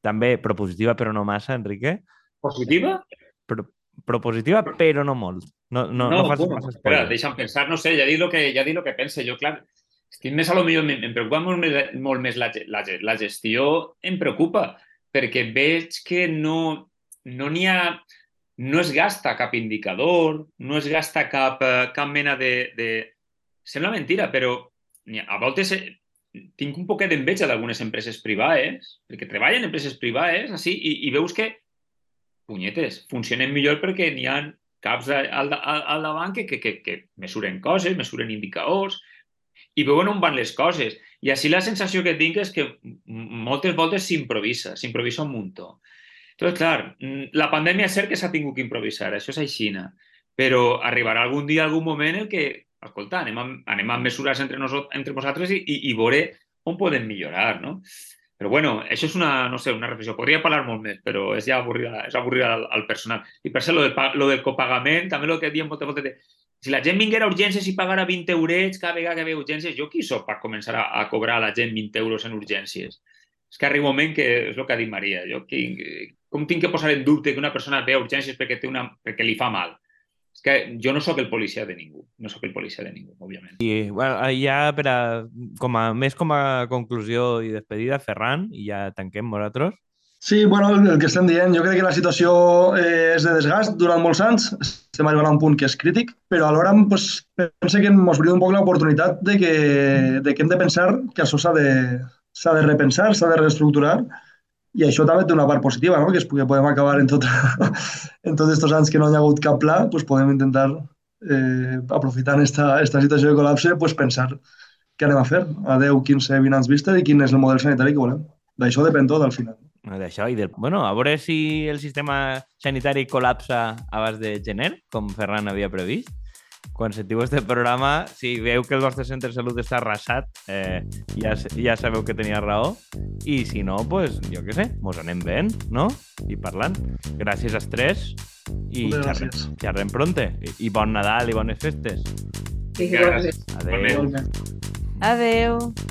també propositiva, però no massa, Enrique. Positiva? Pro propositiva, però no molt. No, no, no, no facis bueno, massa espera, deixa'm pensar, no sé, ja dic el que, ja dic el que pense. Jo, clar, estic més a lo millor, em, em preocupa molt més, molt més la, la, la gestió, em preocupa, perquè veig que no no n'hi ha no es gasta cap indicador, no es gasta cap, eh, cap mena de, de... Sembla mentira, però a voltes eh, tinc un poquet d'enveja d'algunes empreses privades, perquè treballen en empreses privades, així, i, i veus que punyetes, funcionen millor perquè n'hi ha caps al, al, al davant que, que, que, que mesuren coses, mesuren indicadors i veuen on van les coses. I així la sensació que tinc és que moltes voltes s'improvisa, s'improvisa un muntó. Entonces, clar, la pandèmia és cert que s'ha tingut que improvisar, això és aixina, però arribarà algun dia, algun moment en què escolta, anem amb, anem amb mesures entre, nosot, entre nosaltres i, i, i veure on podem millorar, no? Però bueno, això és una, no sé, una reflexió. Podria parlar molt més, però és ja avorrida, és avorrida al, al personal. I per cert, lo pa- lo del copagament, també el que diem moltes voltes de si la gent vinguera a urgències i pagara 20 eurets cada vegada que ve urgències, jo qui sóc per començar a, a cobrar a la gent 20 euros en urgències? És que arriba un moment que és el que ha dit Maria. Jo, qui, com tinc que posar en dubte que una persona ve a urgències perquè, té una, perquè li fa mal? És que jo no sóc el policia de ningú. No sóc el policia de ningú, òbviament. I bueno, ja per a, com a, més com a conclusió i despedida, Ferran, i ja tanquem nosaltres. Sí, bueno, el, el que estem dient, jo crec que la situació eh, és de desgast durant molts anys, estem arribant a un punt que és crític, però alhora pues, pense que ens brinda un poc l'oportunitat de, que, de que hem de pensar que això s'ha de, s'ha de repensar, s'ha de reestructurar, i això també té una part positiva, no? que és que podem acabar en, tot, en tots aquests anys que no hi ha hagut cap pla, pues podem intentar, eh, aprofitant esta, esta situació de col·lapse, pues pensar què anem a fer a 10, 15, 20 anys vista i quin és el model sanitari que volem. D'això depèn tot al final. D'això i del... Bueno, a veure si el sistema sanitari col·lapsa abans de gener, com Ferran havia previst quan sentiu este programa, si veu que el vostre centre de salut està arrasat, eh, ja, ja sabeu que tenia raó. I si no, pues, jo què sé, mos anem ben, no? I parlant. Gràcies als tres i xerrem, xerrem pronte. I, I bon Nadal i bones festes. Sí, gràcies. Adéu. Adéu. Adéu.